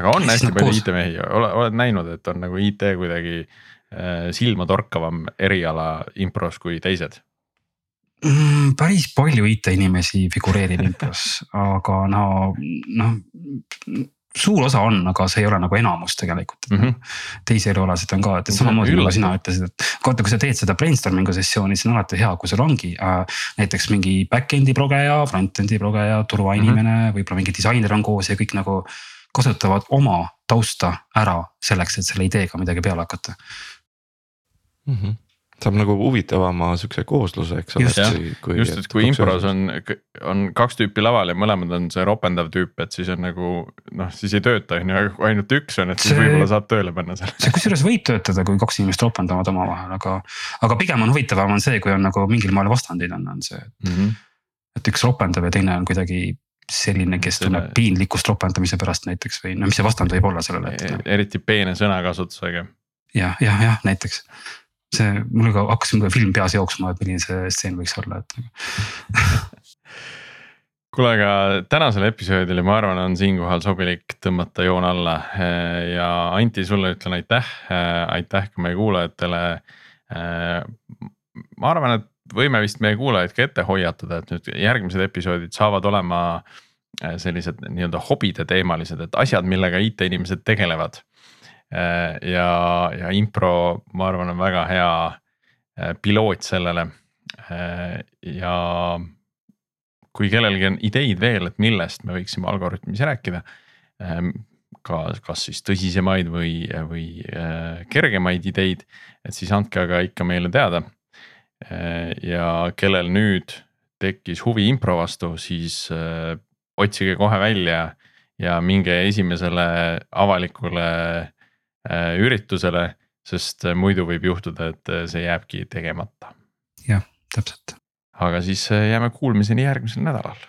aga on hästi palju IT-mehi, oled näinud, et on nagu IT kuidagi äh, silmatorkavam eriala impros kui teised? mm,? päris palju IT-inimesi figureerib impros, aga no, noh suur osa on, aga see ei ole nagu enamus tegelikult mm. -hmm. teisi elualasid on ka, et samamoodi nagu sina ütlesid, et vaata, kui sa teed seda brainstorming'u sessiooni, siis on alati hea, kui sul ongi äh, näiteks mingi back-end'i progeja, front-end'i progeja, turvainimene mm -hmm. võib-olla mingi disainer on koos ja kõik nagu kasutavad oma tausta ära selleks, et selle ideega midagi peale hakata. mm. -hmm saab nagu huvitavama siukse koosluse, eks ole. just, et kui impros on, on kaks tüüpi laval ja mõlemad on see ropendav tüüp, et siis on nagu noh, siis ei tööta on ju, ainult üks on, et siis võib-olla saab tööle panna selle. see kusjuures võib töötada, kui kaks inimest ropendavad omavahel, aga, aga pigem on huvitavam on see, kui on nagu mingil moel vastandid on, on see mm. -hmm. et üks ropendab ja teine on kuidagi selline, kes tunneb piinlikkust ropendamise pärast näiteks või no mis see vastand võib olla sellele, et no.. eriti peene sõnakasutusega. jah, jah, jah näiteks see mul ka hakkas muidugi film peas jooksma, et milline see stseen võiks olla, et kuule, aga tänasele episoodile, ma arvan, on siinkohal sobilik tõmmata joon alla ja Anti, sulle ütlen aitäh, aitäh ka meie kuulajatele. ma arvan, et võime vist meie kuulajaid ka ette hoiatada, et nüüd järgmised episoodid saavad olema sellised nii-öelda hobide teemalised, et asjad, millega IT-inimesed tegelevad Äh, ja, ja impro, ma arvan, on väga hea äh, piloot sellele. Äh, ja kui kellelgi on ideid veel, et millest me võiksime Algorütmis rääkida. Ähm, ka, kas siis tõsisemaid või, või kergemaid ideid, et siis andke aga ikka meile teada. ja kellel nüüd tekkis huvi impro vastu, siis otsige kohe välja ja minge esimesele avalikule Äh, üritusele, sest äh, muidu võib juhtuda, et äh, see jääbki tegemata. jah, täpselt. aga siis jääme kuulmiseni järgmisel nädalal.